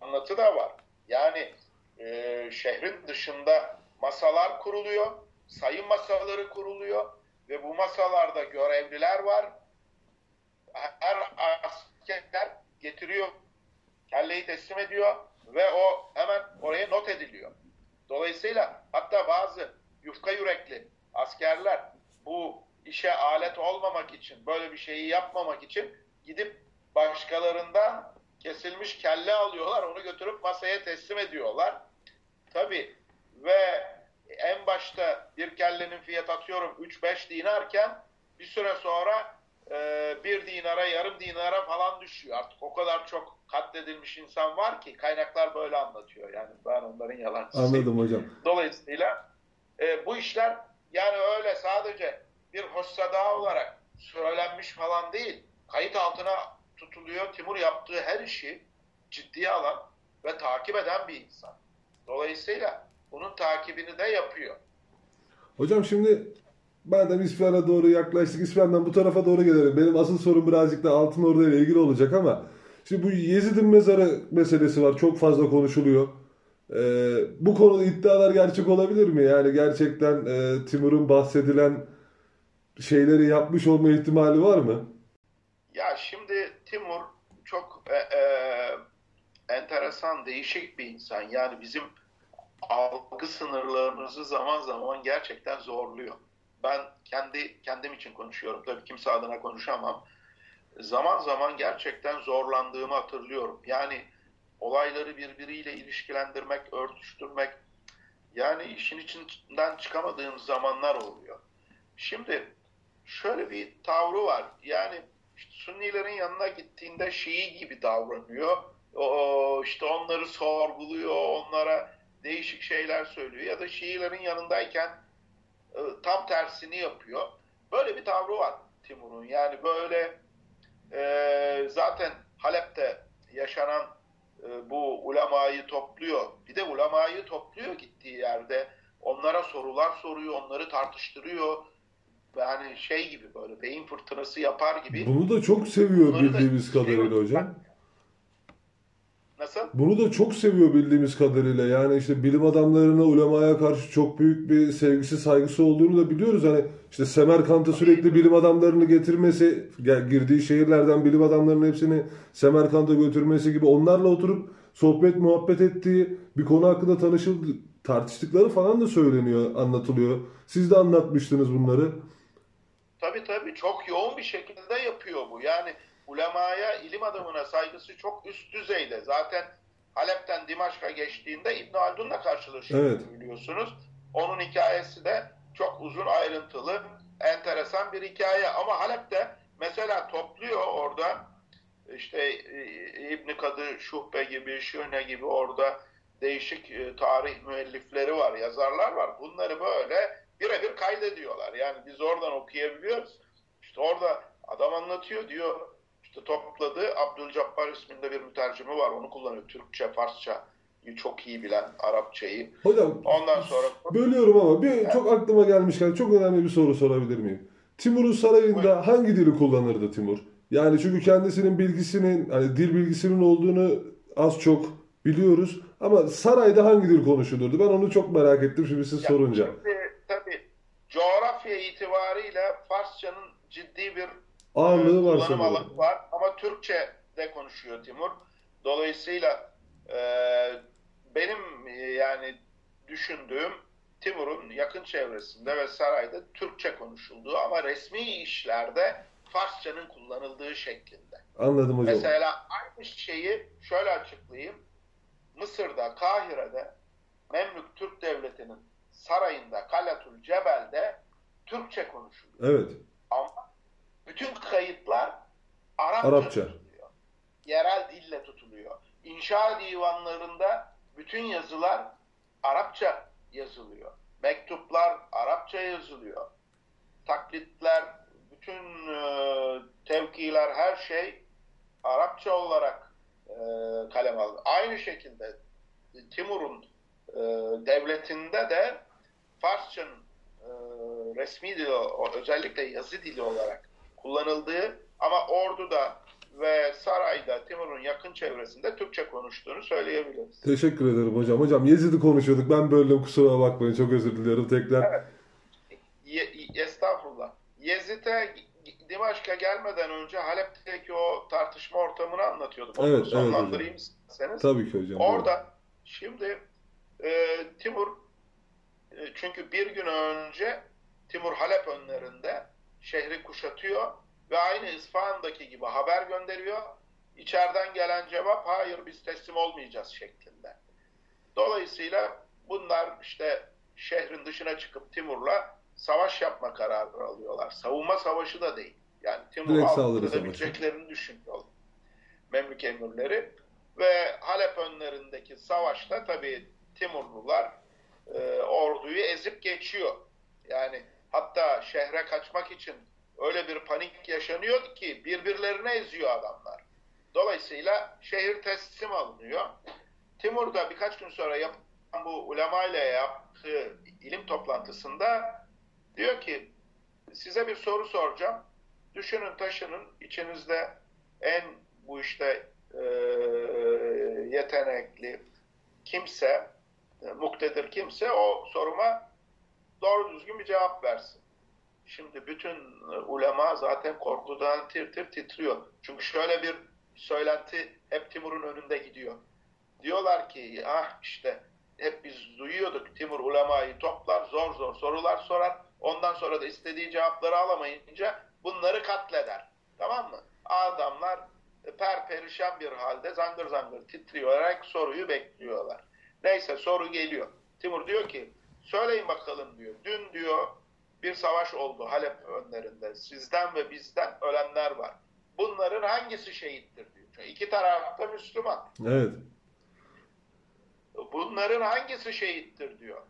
anlatı da var. Yani e, şehrin dışında masalar kuruluyor, sayım masaları kuruluyor ve bu masalarda görevliler var. Her asker getiriyor, kelleyi teslim ediyor ve o hemen oraya not ediliyor. Dolayısıyla hatta bazı yufka yürekli askerler bu işe alet olmamak için, böyle bir şeyi yapmamak için gidip başkalarından kesilmiş kelle alıyorlar, onu götürüp masaya teslim ediyorlar. Tabii ve en başta bir kellenin fiyat atıyorum 3-5 dinarken bir süre sonra e, bir dinara, yarım dinara falan düşüyor. Artık o kadar çok katledilmiş insan var ki kaynaklar böyle anlatıyor. Yani ben onların yalancısıyım. Anladım hocam. Dolayısıyla e, bu işler yani öyle sadece bir hoşsada olarak söylenmiş falan değil. Kayıt altına tutuluyor. Timur yaptığı her işi ciddiye alan ve takip eden bir insan. Dolayısıyla bunun takibini de yapıyor. Hocam şimdi madem İsfahan'a doğru yaklaştık, İsfahan'dan bu tarafa doğru gelelim. Benim asıl sorum birazcık da Altın Ordu ile ilgili olacak ama şimdi bu Yezid'in mezarı meselesi var. Çok fazla konuşuluyor. Ee, bu konuda iddialar gerçek olabilir mi? Yani gerçekten e, Timur'un bahsedilen şeyleri yapmış olma ihtimali var mı? Ya şimdi Timur çok e, e, enteresan, değişik bir insan. Yani bizim algı sınırlarımızı zaman zaman gerçekten zorluyor. Ben kendi kendim için konuşuyorum. Tabii kimse adına konuşamam. Zaman zaman gerçekten zorlandığımı hatırlıyorum. Yani olayları birbiriyle ilişkilendirmek, örtüştürmek yani işin içinden çıkamadığım zamanlar oluyor. Şimdi şöyle bir tavrı var. Yani işte Sünnilerin yanına gittiğinde Şii gibi davranıyor. O, işte onları sorguluyor, onlara değişik şeyler söylüyor. Ya da Şiilerin yanındayken e, tam tersini yapıyor. Böyle bir tavrı var Timur'un. Yani böyle e, zaten Halep'te yaşanan e, bu ulemayı topluyor. Bir de ulemayı topluyor gittiği yerde. Onlara sorular soruyor, onları tartıştırıyor. Yani şey gibi böyle beyin fırtınası yapar gibi. Bunu da çok seviyor Bunları da bildiğimiz kadarıyla seviyor. hocam. Nasıl? Bunu da çok seviyor bildiğimiz kadarıyla. Yani işte bilim adamlarına, ulemaya karşı çok büyük bir sevgisi, saygısı olduğunu da biliyoruz. Hani işte Semerkant'a sürekli bilim adamlarını getirmesi, girdiği şehirlerden bilim adamlarının hepsini Semerkant'a götürmesi gibi onlarla oturup sohbet, muhabbet ettiği bir konu hakkında tanışıldı, tartıştıkları falan da söyleniyor, anlatılıyor. Siz de anlatmıştınız bunları. Tabii tabii çok yoğun bir şekilde yapıyor bu. Yani ulemaya, ilim adamına saygısı çok üst düzeyde. Zaten Halep'ten Dimaşk'a geçtiğinde İbn Haldun'la karşılaşıyor Evet. biliyorsunuz. Onun hikayesi de çok uzun ayrıntılı, enteresan bir hikaye. Ama Halep'te mesela topluyor orada işte e, İbn Kadı Şuhbe gibi, Şühne gibi orada değişik e, tarih müellifleri var, yazarlar var. Bunları böyle birebir kaydediyorlar. Yani biz oradan okuyabiliyoruz. İşte orada adam anlatıyor diyor. İşte topladı. Abdülcabbar isminde bir mütercimi var. Onu kullanıyor. Türkçe, Farsça çok iyi bilen Arapçayı. Hocam Ondan sonra bölüyorum ama bir çok aklıma gelmişken çok önemli bir soru sorabilir miyim? Timur'un sarayında hangi dili kullanırdı Timur? Yani çünkü kendisinin bilgisinin hani dil bilgisinin olduğunu az çok biliyoruz ama sarayda hangi dil konuşulurdu? Ben onu çok merak ettim şimdi siz Ya sorunca. Şimdi tabii coğrafya itibariyle Farsçanın ciddi bir Ağırlığı e, var kullanım sanırım. alanı var. Ama Türkçe de konuşuyor Timur. Dolayısıyla e, benim e, yani düşündüğüm Timur'un yakın çevresinde ve sarayda Türkçe konuşulduğu ama resmi işlerde Farsçanın kullanıldığı şeklinde. Anladım hocam. Mesela aynı şeyi şöyle açıklayayım. Mısır'da, Kahire'de Memlük Türk Devleti'nin sarayında, Kalatul Cebel'de Türkçe konuşuluyor. Evet. Ama bütün kayıtlar Arapça, Arapça. tutuluyor. Yerel dille tutuluyor. İnşa divanlarında bütün yazılar Arapça yazılıyor. Mektuplar Arapça yazılıyor. Taklitler, bütün e, tevkiler, her şey Arapça olarak e, kalem aldı. Aynı şekilde Timur'un e, devletinde de Farsçanın e, resmi dili, özellikle yazı dili olarak kullanıldığı ama orduda ve sarayda Timur'un yakın çevresinde Türkçe konuştuğunu söyleyebiliriz. Teşekkür ederim hocam. Hocam Yezid'i konuşuyorduk. Ben böldüm kusura bakmayın. Çok özür diliyorum tekrar. Evet. Ye, estağfurullah. Yezid'e Dimaşk'a gelmeden önce Halep'teki o tartışma ortamını anlatıyordum. Onu evet, sonlandırayım evet isterseniz. Tabii ki hocam. Orada şimdi e, Timur e, çünkü bir gün önce Timur Halep önlerinde şehri kuşatıyor ve aynı İsfahan'daki gibi haber gönderiyor. İçeriden gelen cevap hayır biz teslim olmayacağız şeklinde. Dolayısıyla bunlar işte şehrin dışına çıkıp Timur'la savaş yapma kararı alıyorlar. Savunma savaşı da değil. Yani Timur'u aldırabileceklerini düşünüyorlar. Memlük emirleri. Ve Halep önlerindeki savaşta tabii Timurlular e, orduyu ezip geçiyor. Yani hatta şehre kaçmak için öyle bir panik yaşanıyor ki birbirlerine eziyor adamlar. Dolayısıyla şehir teslim alınıyor. Timur da birkaç gün sonra yapılan bu ulema ile yaptığı ilim toplantısında diyor ki size bir soru soracağım. Düşünün taşının içinizde en bu işte e, yetenekli kimse, e, muktedir kimse o soruma doğru düzgün bir cevap versin. Şimdi bütün ulema zaten korkudan tir tir titriyor. Çünkü şöyle bir söylenti hep Timur'un önünde gidiyor. Diyorlar ki ah işte hep biz duyuyorduk Timur ulemayı toplar zor zor sorular sorar. Ondan sonra da istediği cevapları alamayınca bunları katleder. Tamam mı? Adamlar per perişan bir halde zangır zangır titriyorlar soruyu bekliyorlar. Neyse soru geliyor. Timur diyor ki söyleyin bakalım diyor. Dün diyor bir savaş oldu Halep önlerinde. Sizden ve bizden ölenler var. Bunların hangisi şehittir diyor. Çünkü iki tarafta Müslüman. Evet. Bunların hangisi şehittir diyor.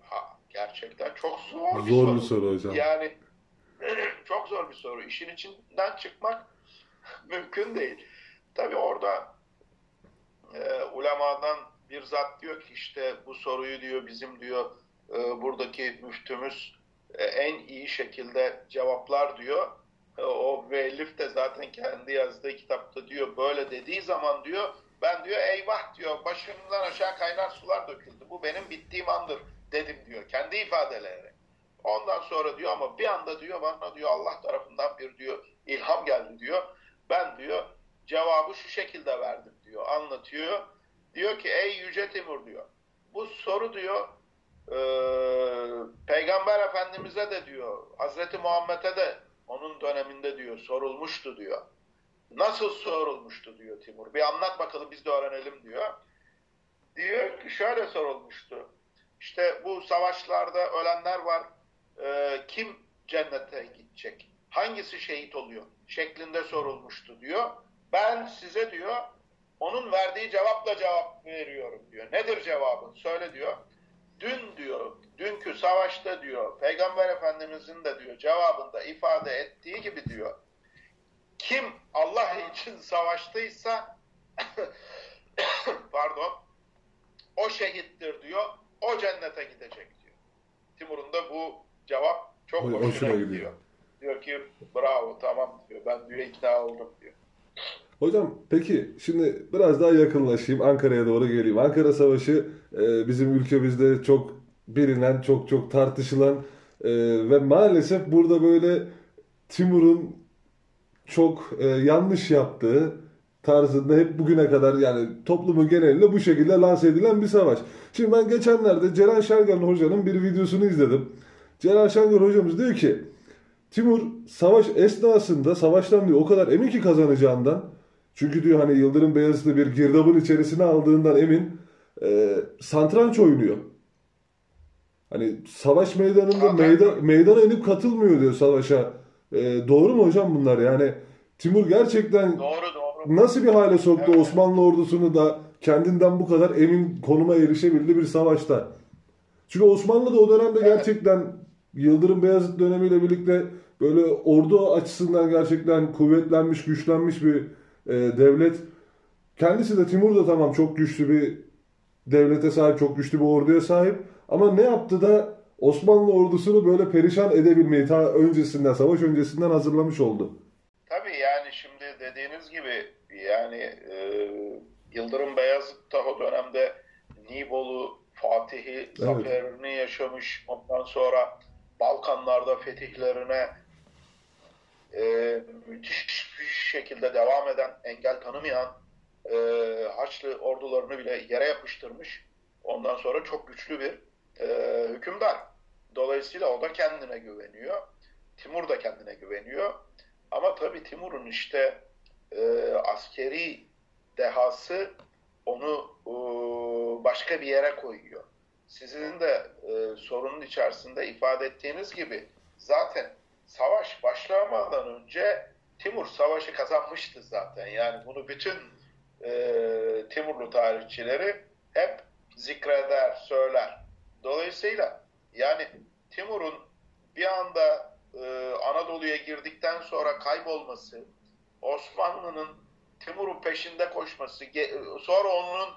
Ha, gerçekten çok zor bir zor soru. bir soru hocam. Yani çok zor bir soru. İşin içinden çıkmak mümkün değil. Tabi orada e, ulemadan bir zat diyor ki işte bu soruyu diyor bizim diyor e, buradaki müftümüz e, en iyi şekilde cevaplar diyor. E, o müellif de zaten kendi yazdığı kitapta diyor böyle dediği zaman diyor ben diyor eyvah diyor başımdan aşağı kaynar sular döküldü. Bu benim bittiğim andır dedim diyor kendi ifadeleri. Ondan sonra diyor ama bir anda diyor bana diyor Allah tarafından bir diyor ilham geldi diyor. Ben diyor cevabı şu şekilde verdim diyor anlatıyor. Diyor ki ey Yüce Timur diyor bu soru diyor e, Peygamber Efendimiz'e de diyor Hazreti Muhammed'e de onun döneminde diyor sorulmuştu diyor. Nasıl sorulmuştu diyor Timur. Bir anlat bakalım biz de öğrenelim diyor. Diyor ki şöyle sorulmuştu. İşte bu savaşlarda ölenler var. E, kim cennete gidecek? Hangisi şehit oluyor? Şeklinde sorulmuştu diyor. Ben size diyor onun verdiği cevapla cevap veriyorum diyor. Nedir cevabın? Söyle diyor. Dün diyor, dünkü savaşta diyor, Peygamber Efendimizin de diyor cevabında ifade ettiği gibi diyor. Kim Allah için savaştıysa pardon o şehittir diyor. O cennete gidecek diyor. Timur'un da bu cevap çok hoşuna, hoşuna gidiyor. gidiyor. Diyor ki bravo tamam diyor. Ben diyor ikna oldum diyor. Hocam peki şimdi biraz daha yakınlaşayım. Ankara'ya doğru geleyim. Ankara Savaşı e, bizim ülkemizde çok bilinen, çok çok tartışılan e, ve maalesef burada böyle Timur'un çok e, yanlış yaptığı tarzında hep bugüne kadar yani toplumun genelinde bu şekilde lanse edilen bir savaş. Şimdi ben geçenlerde Ceren Şergen hocanın bir videosunu izledim. Ceren Şergen hocamız diyor ki Timur savaş esnasında savaştan diyor o kadar emin ki kazanacağından çünkü diyor hani Yıldırım Beyazıt'ı bir girdabın içerisine aldığından emin e, santranç oynuyor. Hani savaş meydanında meydan, meydana inip katılmıyor diyor savaşa. E, doğru mu hocam bunlar? Yani Timur gerçekten doğru, doğru. nasıl bir hale soktu evet. Osmanlı ordusunu da kendinden bu kadar emin konuma erişebildi bir savaşta? Çünkü Osmanlı da o dönemde evet. gerçekten Yıldırım Beyazıt dönemiyle birlikte böyle ordu açısından gerçekten kuvvetlenmiş, güçlenmiş bir e, devlet. Kendisi de Timur da tamam çok güçlü bir devlete sahip, çok güçlü bir orduya sahip. Ama ne yaptı da Osmanlı ordusunu böyle perişan edebilmeyi ta öncesinden, savaş öncesinden hazırlamış oldu. Tabii yani şimdi dediğiniz gibi yani e, Yıldırım Beyazıt da o dönemde Nibolu, Fatih'i, evet. zaferini yaşamış. Ondan sonra Balkanlarda fetihlerine e, müthiş bir şekilde devam eden, engel tanımayan e, Haçlı ordularını bile yere yapıştırmış. Ondan sonra çok güçlü bir e, hükümdar. Dolayısıyla o da kendine güveniyor. Timur da kendine güveniyor. Ama tabii Timur'un işte e, askeri dehası onu e, başka bir yere koyuyor. Sizin de e, sorunun içerisinde ifade ettiğiniz gibi zaten savaş başlamadan önce Timur savaşı kazanmıştı zaten. Yani bunu bütün e, Timurlu tarihçileri hep zikreder, söyler. Dolayısıyla yani Timur'un bir anda e, Anadolu'ya girdikten sonra kaybolması, Osmanlı'nın Timur'un peşinde koşması, sonra onun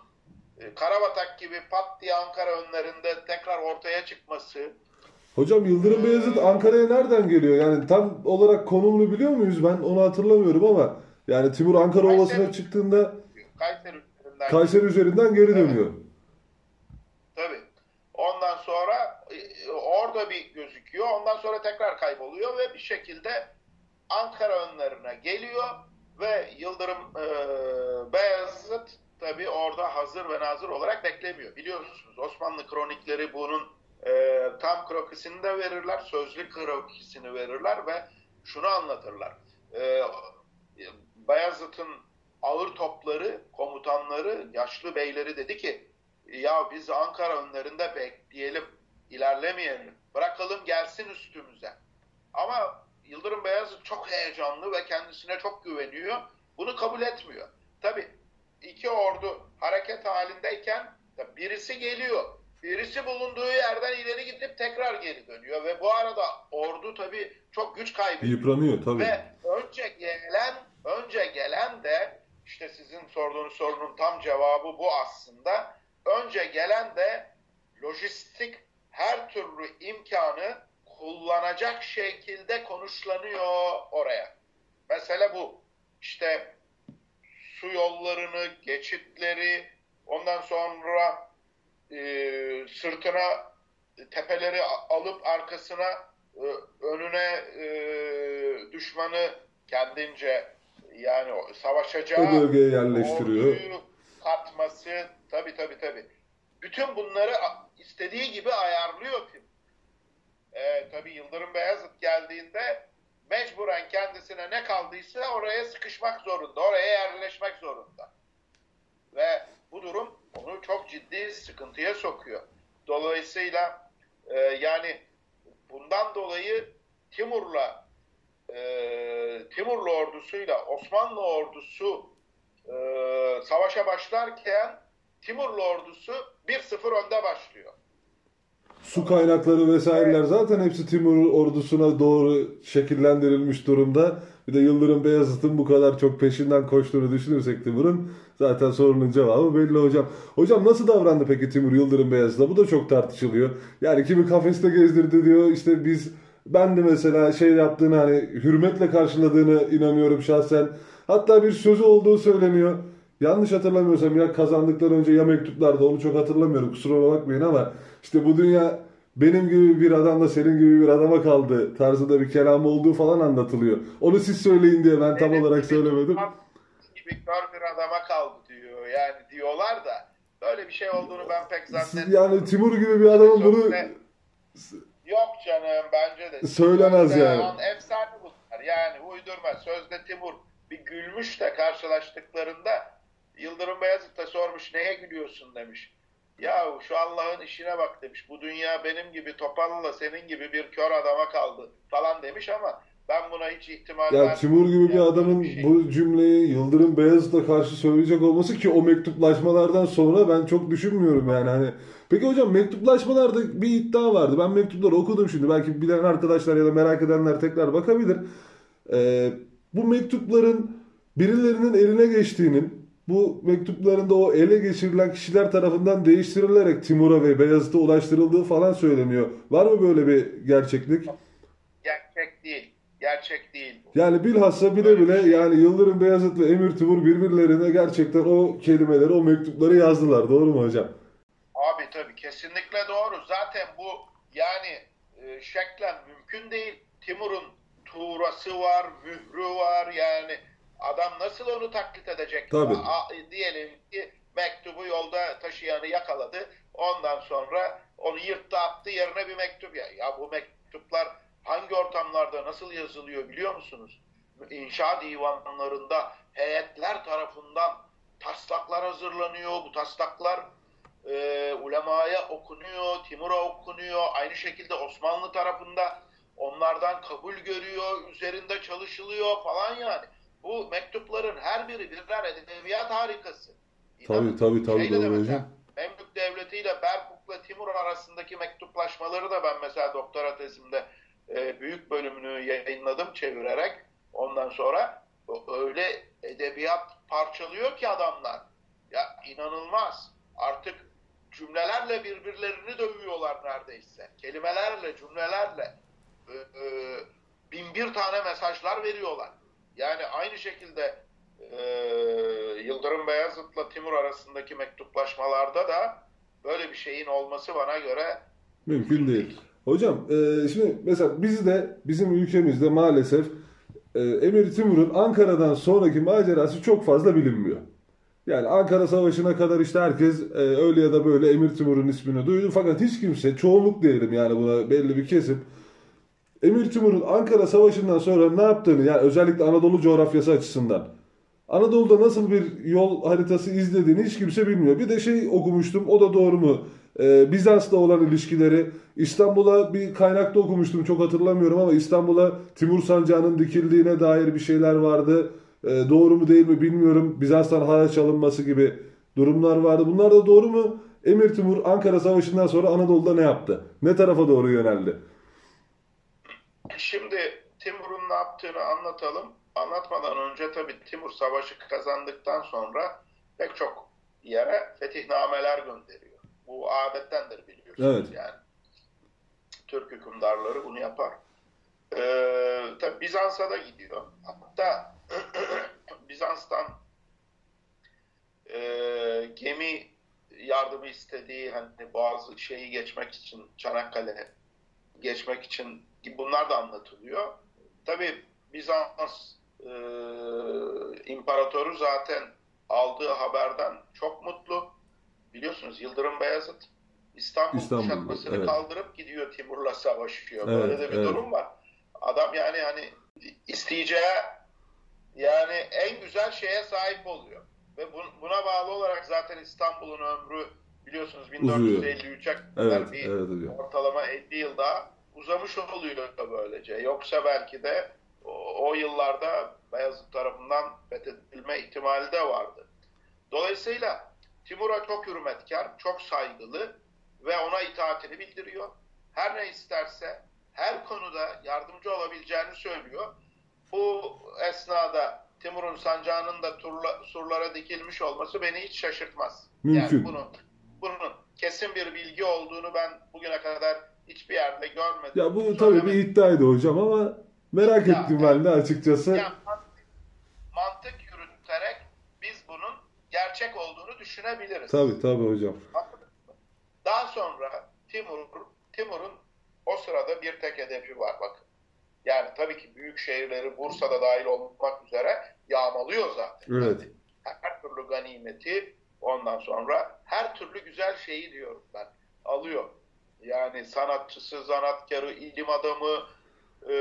e, Karabatak gibi pat diye Ankara önlerinde tekrar ortaya çıkması. Hocam Yıldırım Beyazıt Ankara'ya nereden geliyor? Yani tam olarak konumunu biliyor muyuz? Ben onu hatırlamıyorum ama yani Timur Ankara Kayseri, Ovası'na çıktığında Kayseri üzerinden, Kayseri üzerinden geri dönüyor. Tabii. Ondan sonra e, orada bir gözüküyor. Ondan sonra tekrar kayboluyor ve bir şekilde Ankara önlerine geliyor ve Yıldırım e, Beyazıt tabii orada hazır ve nazır olarak beklemiyor. Biliyorsunuz Osmanlı kronikleri bunun e, tam krokisini de verirler, sözlü krokisini verirler ve şunu anlatırlar. E, Bayezid'in ağır topları, komutanları, yaşlı beyleri dedi ki ya biz Ankara önlerinde bekleyelim, ilerlemeyelim, bırakalım gelsin üstümüze. Ama Yıldırım Beyazıt çok heyecanlı ve kendisine çok güveniyor. Bunu kabul etmiyor. Tabi iki ordu hareket halindeyken birisi geliyor. Birisi bulunduğu yerden ileri gidip tekrar geri dönüyor ve bu arada ordu tabi çok güç kaybediyor. Yıpranıyor tabi. Ve önce gelen önce gelen de işte sizin sorduğunuz sorunun tam cevabı bu aslında. Önce gelen de lojistik her türlü imkanı kullanacak şekilde konuşlanıyor oraya. Mesele bu. İşte su yollarını, geçitleri, ondan sonra e, sırtına tepeleri alıp arkasına e, önüne e, düşmanı kendince yani savaşacağı o bölgeye yerleştiriyor. katması tabi tabi tabi. Bütün bunları istediği gibi ayarlıyor Tim. Ee, tabi Yıldırım Beyazıt geldiğinde mecburen kendisine ne kaldıysa oraya sıkışmak zorunda, oraya yerleşmek zorunda. Ve bu durum onu çok ciddi sıkıntıya sokuyor. Dolayısıyla e, yani bundan dolayı Timur'la e, Timurlu ordusuyla Osmanlı ordusu e, savaşa başlarken Timurlu ordusu 1-0 önde başlıyor. Su kaynakları vesaireler evet. zaten hepsi Timur ordusuna doğru şekillendirilmiş durumda. Bir de Yıldırım Beyazıt'ın bu kadar çok peşinden koştuğunu düşünürsek Timur'un zaten sorunun cevabı belli hocam. Hocam nasıl davrandı peki Timur Yıldırım Beyazıt'a? Bu da çok tartışılıyor. Yani kimi kafeste gezdirdi diyor işte biz ben de mesela şey yaptığını hani hürmetle karşıladığını inanıyorum şahsen. Hatta bir sözü olduğu söyleniyor. Yanlış hatırlamıyorsam ya kazandıktan önce ya mektuplarda onu çok hatırlamıyorum kusura bakmayın ama işte bu dünya benim gibi bir adamla senin gibi bir adama kaldı tarzında bir kelam olduğu falan anlatılıyor. Onu siz söyleyin diye ben tam benim olarak söylemedim. Gibi kör bir adama kaldı diyor yani diyorlar da böyle bir şey olduğunu ben pek zannetmiyorum. Yani Timur gibi bir adamın bunu... Yok canım bence de. Söylemez Sözde yani. Efsane bunlar yani uydurma. Sözde Timur bir gülmüş de karşılaştıklarında Yıldırım Beyazıt da sormuş neye gülüyorsun demiş. Ya şu Allah'ın işine bak demiş. Bu dünya benim gibi topalla senin gibi bir kör adama kaldı falan demiş ama Ben buna hiç ihtimal Ya. Timur gibi bir adamın bir şey. bu cümleyi Yıldırım Beyazıt'a karşı söyleyecek olması ki o mektuplaşmalardan sonra ben çok düşünmüyorum yani hani. Peki hocam mektuplaşmalarda bir iddia vardı. Ben mektupları okudum şimdi. Belki bilen arkadaşlar ya da merak edenler tekrar bakabilir. Ee, bu mektupların birilerinin eline geçtiğinin, bu mektupların da o ele geçirilen kişiler tarafından değiştirilerek Timur'a ve Beyazıt'a ulaştırıldığı falan söyleniyor. Var mı böyle bir gerçeklik? Gerçek değil. Gerçek değil bu. Yani bilhassa bile bile yani Yıldırım Beyazıt ve Emir Timur birbirlerine gerçekten o kelimeleri, o mektupları yazdılar. Doğru mu hocam? Abi tabii kesinlikle doğru. Zaten bu yani e, şeklen mümkün değil. Timur'un tuğrası var, mührü var yani. Adam nasıl onu taklit edecek? Tabii. A- diyelim ki mektubu yolda taşıyanı yakaladı. Ondan sonra onu yırttı attı yerine bir mektup ya. Ya bu mektuplar hangi ortamlarda nasıl yazılıyor biliyor musunuz? İnşa divanlarında heyetler tarafından taslaklar hazırlanıyor. Bu taslaklar e, ulemaya okunuyor, Timur'a okunuyor. Aynı şekilde Osmanlı tarafında onlardan kabul görüyor, üzerinde çalışılıyor falan yani. Bu mektupların her biri birer edebiyat harikası. Tabii tabii tabii Şeyle doğru hocam. Memlük Devleti ile Berkuk'la Timur arasındaki mektuplaşmaları da ben mesela doktora tezimde e, büyük bölümünü yayınladım çevirerek. Ondan sonra öyle edebiyat parçalıyor ki adamlar. Ya inanılmaz. Artık cümlelerle birbirlerini dövüyorlar neredeyse. Kelimelerle, cümlelerle bin bir tane mesajlar veriyorlar. Yani aynı şekilde e, Yıldırım Beyazıt'la Timur arasındaki mektuplaşmalarda da böyle bir şeyin olması bana göre Mümkün değil. Hocam e, şimdi mesela bizde, bizim ülkemizde maalesef e, Emir Timur'un Ankara'dan sonraki macerası çok fazla bilinmiyor. Yani Ankara Savaşı'na kadar işte herkes e, öyle ya da böyle Emir Timur'un ismini duydu. Fakat hiç kimse, çoğunluk diyelim yani buna belli bir kesim, Emir Timur'un Ankara Savaşı'ndan sonra ne yaptığını yani özellikle Anadolu coğrafyası açısından Anadolu'da nasıl bir yol haritası izlediğini hiç kimse bilmiyor. Bir de şey okumuştum o da doğru mu? Ee, Bizans'la olan ilişkileri İstanbul'a bir kaynakta okumuştum çok hatırlamıyorum ama İstanbul'a Timur Sancağı'nın dikildiğine dair bir şeyler vardı. Ee, doğru mu değil mi bilmiyorum. Bizans'tan haraç alınması gibi durumlar vardı. Bunlar da doğru mu? Emir Timur Ankara Savaşı'ndan sonra Anadolu'da ne yaptı? Ne tarafa doğru yöneldi? Şimdi Timur'un ne yaptığını anlatalım. Anlatmadan önce tabii Timur savaşı kazandıktan sonra pek çok yere fetihnameler gönderiyor. Bu adettendir biliyorsunuz Evet. yani. Türk hükümdarları bunu yapar. Ee, tabii Bizans'a da gidiyor. Hatta Bizans'tan e, gemi yardımı istediği hani bazı şeyi geçmek için Çanakkale geçmek için bunlar da anlatılıyor. Tabii Bizans e, imparatoru zaten aldığı haberden çok mutlu. Biliyorsunuz Yıldırım Beyazıt İstanbul kuşatmasını evet. kaldırıp gidiyor Timur'la savaşıyor. Evet, Böyle de bir evet. durum var. Adam yani hani isteyeceği yani en güzel şeye sahip oluyor. Ve bun- buna bağlı olarak zaten İstanbul'un ömrü biliyorsunuz Uzuyor. 1453'e kadar Evet, bir evet ortalama 50 yıl daha uzamış oluyor böylece. Yoksa belki de o, o yıllarda Beyazıt tarafından fethedilme ihtimali de vardı. Dolayısıyla Timur'a çok hürmetkar, çok saygılı ve ona itaatini bildiriyor. Her ne isterse her konuda yardımcı olabileceğini söylüyor. Bu esnada Timur'un sancağının da turla, surlara dikilmiş olması beni hiç şaşırtmaz. Mümkün. Yani bunun, bunun kesin bir bilgi olduğunu ben bugüne kadar hiçbir yerde görmedim. Ya bu tabii bir iddiaydı hocam ama merak Ya, ettim ben de açıkçası. Yani mantık, mantık yürüterek biz bunun gerçek olduğunu düşünebiliriz. Tabii tabii hocam. Daha sonra Timur, Timur'un o sırada bir tek hedefi var bakın. Yani tabii ki büyük şehirleri Bursa'da dahil olmak üzere yağmalıyor zaten. Evet. Her türlü ganimeti ondan sonra her türlü güzel şeyi diyorum ben alıyor. Yani sanatçısı, zanatkarı, ilim adamı e,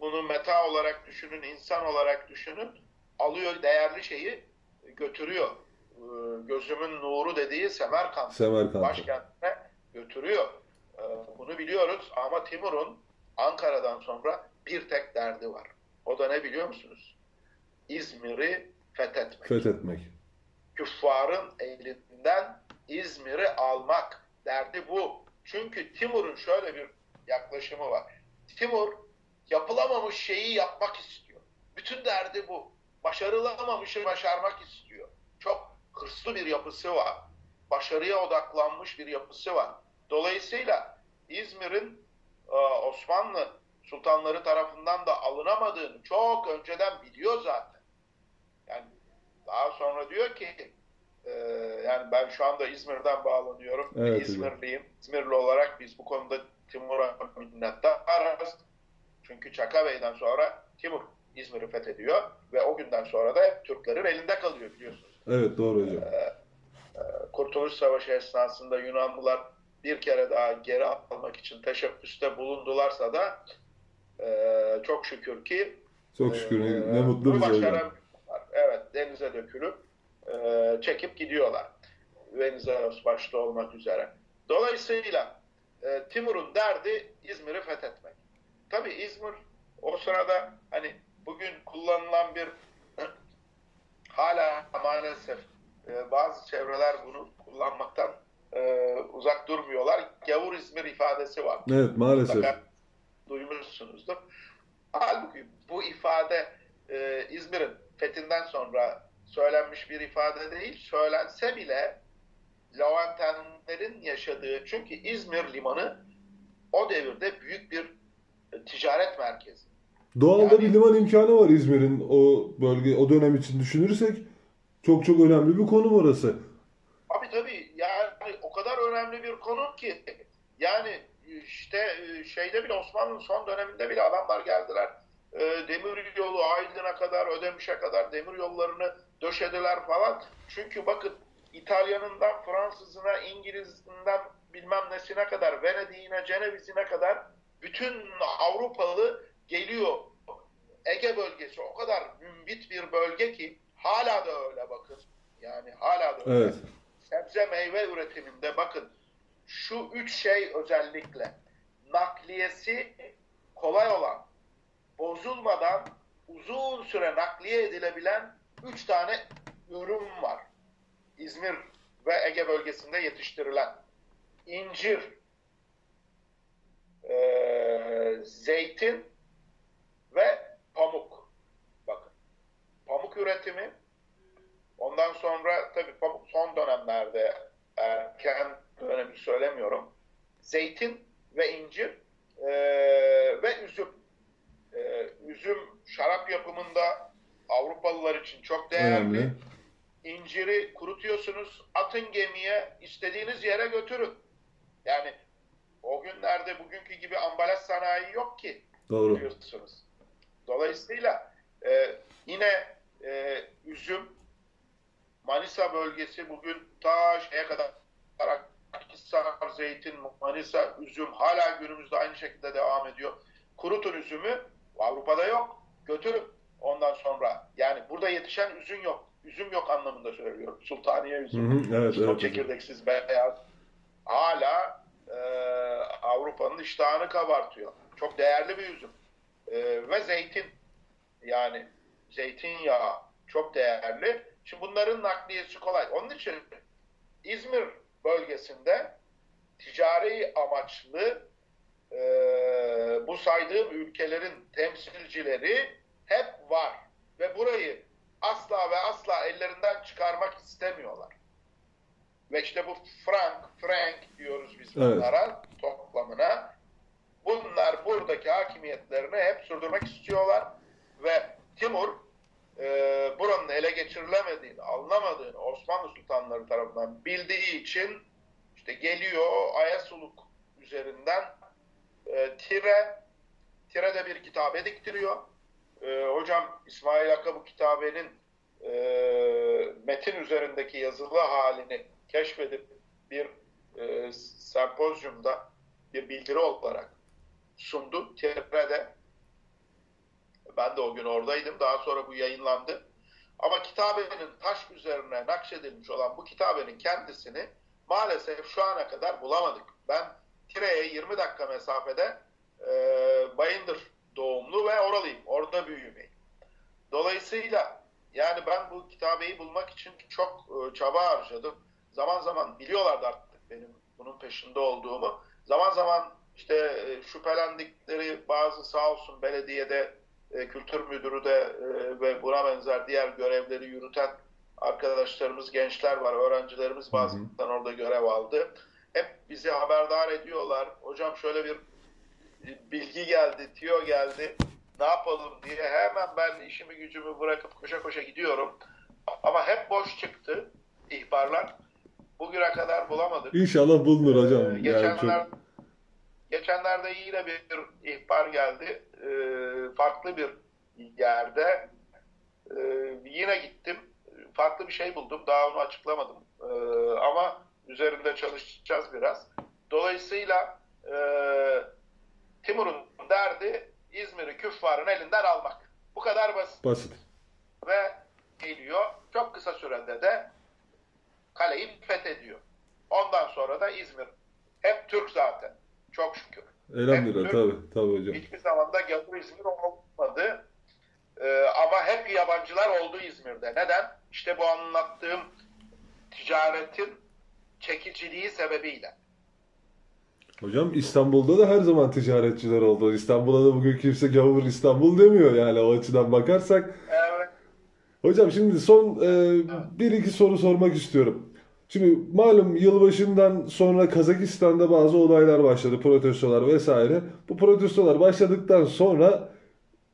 bunu meta olarak düşünün, insan olarak düşünün alıyor değerli şeyi götürüyor. E, gözümün nuru dediği Semerkant Semerkant'a. başkentine götürüyor. Ee, Bunu biliyoruz ama Timur'un Ankara'dan sonra bir tek derdi var. O da ne biliyor musunuz? İzmir'i fethetmek. Fethetmek. Küffarın elinden İzmir'i almak derdi bu. Çünkü Timur'un şöyle bir yaklaşımı var. Timur yapılamamış şeyi yapmak istiyor. Bütün derdi bu. Başarılamamışı başarmak istiyor. Çok hırslı bir yapısı var. Başarıya odaklanmış bir yapısı var. Dolayısıyla İzmir'in e, Osmanlı sultanları tarafından da alınamadığını çok önceden biliyor zaten. Yani daha sonra diyor ki e, yani ben şu anda İzmir'den bağlanıyorum. Evet, İzmirliyim. İzmirli olarak biz bu konuda Timur'a minnettarız. Çünkü Çaka Bey'den sonra Timur İzmir'i fethediyor ve o günden sonra da hep Türklerin elinde kalıyor biliyorsunuz. Evet doğru hocam. Kurtuluş Savaşı esnasında Yunanlılar bir kere daha geri almak için teşebbüste bulundularsa da e, çok şükür ki Çok şükür ne, e, ne mutlu bize hocam. Evet denize dökülüp e, çekip gidiyorlar. Venizelos başta olmak üzere. Dolayısıyla e, Timur'un derdi İzmir'i fethetmek. Tabi İzmir o sırada hani bugün kullanılan bir hala maalesef e, bazı çevreler bunu kullanmaktan e, uzak durmuyorlar. Gavur İzmir ifadesi var. Evet maalesef. Mutlaka duymuşsunuzdur. Halbuki bu ifade e, İzmir'in fethinden sonra söylenmiş bir ifade değil. Söylense bile Levantenlerin yaşadığı çünkü İzmir limanı o devirde büyük bir ticaret merkezi. Doğalda Yani- bir liman imkanı var İzmir'in o bölge o dönem için düşünürsek çok çok önemli bir konum orası. Abi tabii yani o kadar önemli bir konu ki yani işte e, şeyde bile Osmanlı'nın son döneminde bile adamlar geldiler. E, Demir yolu Aydın'a kadar, Ödemiş'e kadar demir yollarını döşediler falan. Çünkü bakın İtalyanından Fransızına, İngilizinden bilmem nesine kadar, Venedik'ine, Ceneviz'ine kadar bütün Avrupalı geliyor. Ege bölgesi o kadar mümbit bir bölge ki hala da öyle bakın. Yani hala da öyle Evet. sebze meyve üretiminde bakın şu üç şey özellikle nakliyesi kolay olan, bozulmadan uzun süre nakliye edilebilen üç tane ürün var. İzmir ve Ege bölgesinde yetiştirilen. incir, eee, zeytin ve pamuk. Bakın. Pamuk üretimi Ondan sonra tabii pamuk son dönemlerde erken dönemi söylemiyorum. Zeytin ve incir eee, ve üzüm. Eee, üzüm şarap yapımında Avrupalılar için çok değerli. Önemli. İnciri kurutuyorsunuz, atın gemiye, istediğiniz yere götürün. Yani o günlerde bugünkü gibi ambalaj sanayi yok ki Doğru. biliyorsunuz. Dolayısıyla e, yine e, üzüm Manisa bölgesi bugün ta şeye kadar Akhisar, zeytin, Manisa, üzüm hala günümüzde aynı şekilde devam ediyor. Kurutun üzümü Avrupa'da yok. Götürün ondan sonra. Yani burada yetişen üzüm yok. Üzüm yok anlamında söylüyorum. Sultaniye Hı üzüm. hı, evet evet. çekirdeksiz beyaz hala e, Avrupa'nın iştahını kabartıyor. Çok değerli bir üzüm. E, ve zeytin yani zeytinyağı çok değerli. Şimdi bunların nakliyesi kolay. Onun için İzmir bölgesinde ticari amaçlı e, bu saydığım ülkelerin temsilcileri hep var. Ve burayı asla ve asla ellerinden çıkarmak istemiyorlar. Ve işte bu frank, frank diyoruz biz Evet. bunlara toplamına. Bunlar buradaki hakimiyetlerini hep sürdürmek istiyorlar. Ve Timur e, buranın ele geçirilemediğini, alınamadığını Osmanlı sultanları tarafından bildiği için işte geliyor Ayasuluk üzerinden e, Tire, Tire'de bir kitabe diktiriyor. E, hocam İsmail bu kitabenin e, metin üzerindeki yazılı halini keşfedip bir e, sempozyumda bir bildiri olarak sundu. Tire'de ben de o gün oradaydım. Daha sonra bu yayınlandı. Ama kitabenin taş üzerine nakşedilmiş olan bu kitabenin kendisini maalesef şu ana kadar bulamadık. Ben Tire'ye 20 dakika mesafede e, Bayındır doğumlu ve oralıyım. Orada büyümeyim. Dolayısıyla yani ben bu kitabeyi bulmak için çok e, çaba harcadım. Zaman zaman biliyorlardı artık benim bunun peşinde olduğumu. Zaman zaman işte e, şüphelendikleri bazı sağ olsun belediyede e, kültür müdürü de e, ve buna benzer diğer görevleri yürüten arkadaşlarımız, gençler var, öğrencilerimiz bazen orada görev aldı. Hep bizi haberdar ediyorlar. Hocam şöyle bir bilgi geldi, tiyo geldi. Ne yapalım diye hemen ben işimi gücümü bırakıp koşa koşa gidiyorum. Ama hep boş çıktı ihbarlar. Bugüne kadar bulamadık. İnşallah bulunur hocam. Ee, Yani geçenler, çok... geçenlerde yine bir ihbar geldi. Ee, farklı bir yerde. Ee, yine gittim. Farklı bir şey buldum. Daha onu açıklamadım. Ee, ama üzerinde çalışacağız biraz. Dolayısıyla e, Timur'un derdi İzmir'i küffarın elinden almak. Bu kadar basit. Basit. Ve geliyor. Çok kısa sürede de kaleyi fethediyor. Ondan sonra da İzmir hep Türk zaten. Çok şükür. Elhamdülillah tabii, tabii hocam. Hiçbir zaman da gavur İzmir olmadı. Ee, ama hep yabancılar oldu İzmir'de. Neden? İşte bu anlattığım ticaretin çekiciliği sebebiyle. Hocam İstanbul'da da her zaman ticaretçiler oldu. İstanbul'a da bugün kimse gavur İstanbul demiyor yani o açıdan bakarsak. Evet. Hocam şimdi son e, bir iki soru sormak istiyorum. Şimdi malum yılbaşından sonra Kazakistan'da bazı olaylar başladı, protestolar vesaire. Bu protestolar başladıktan sonra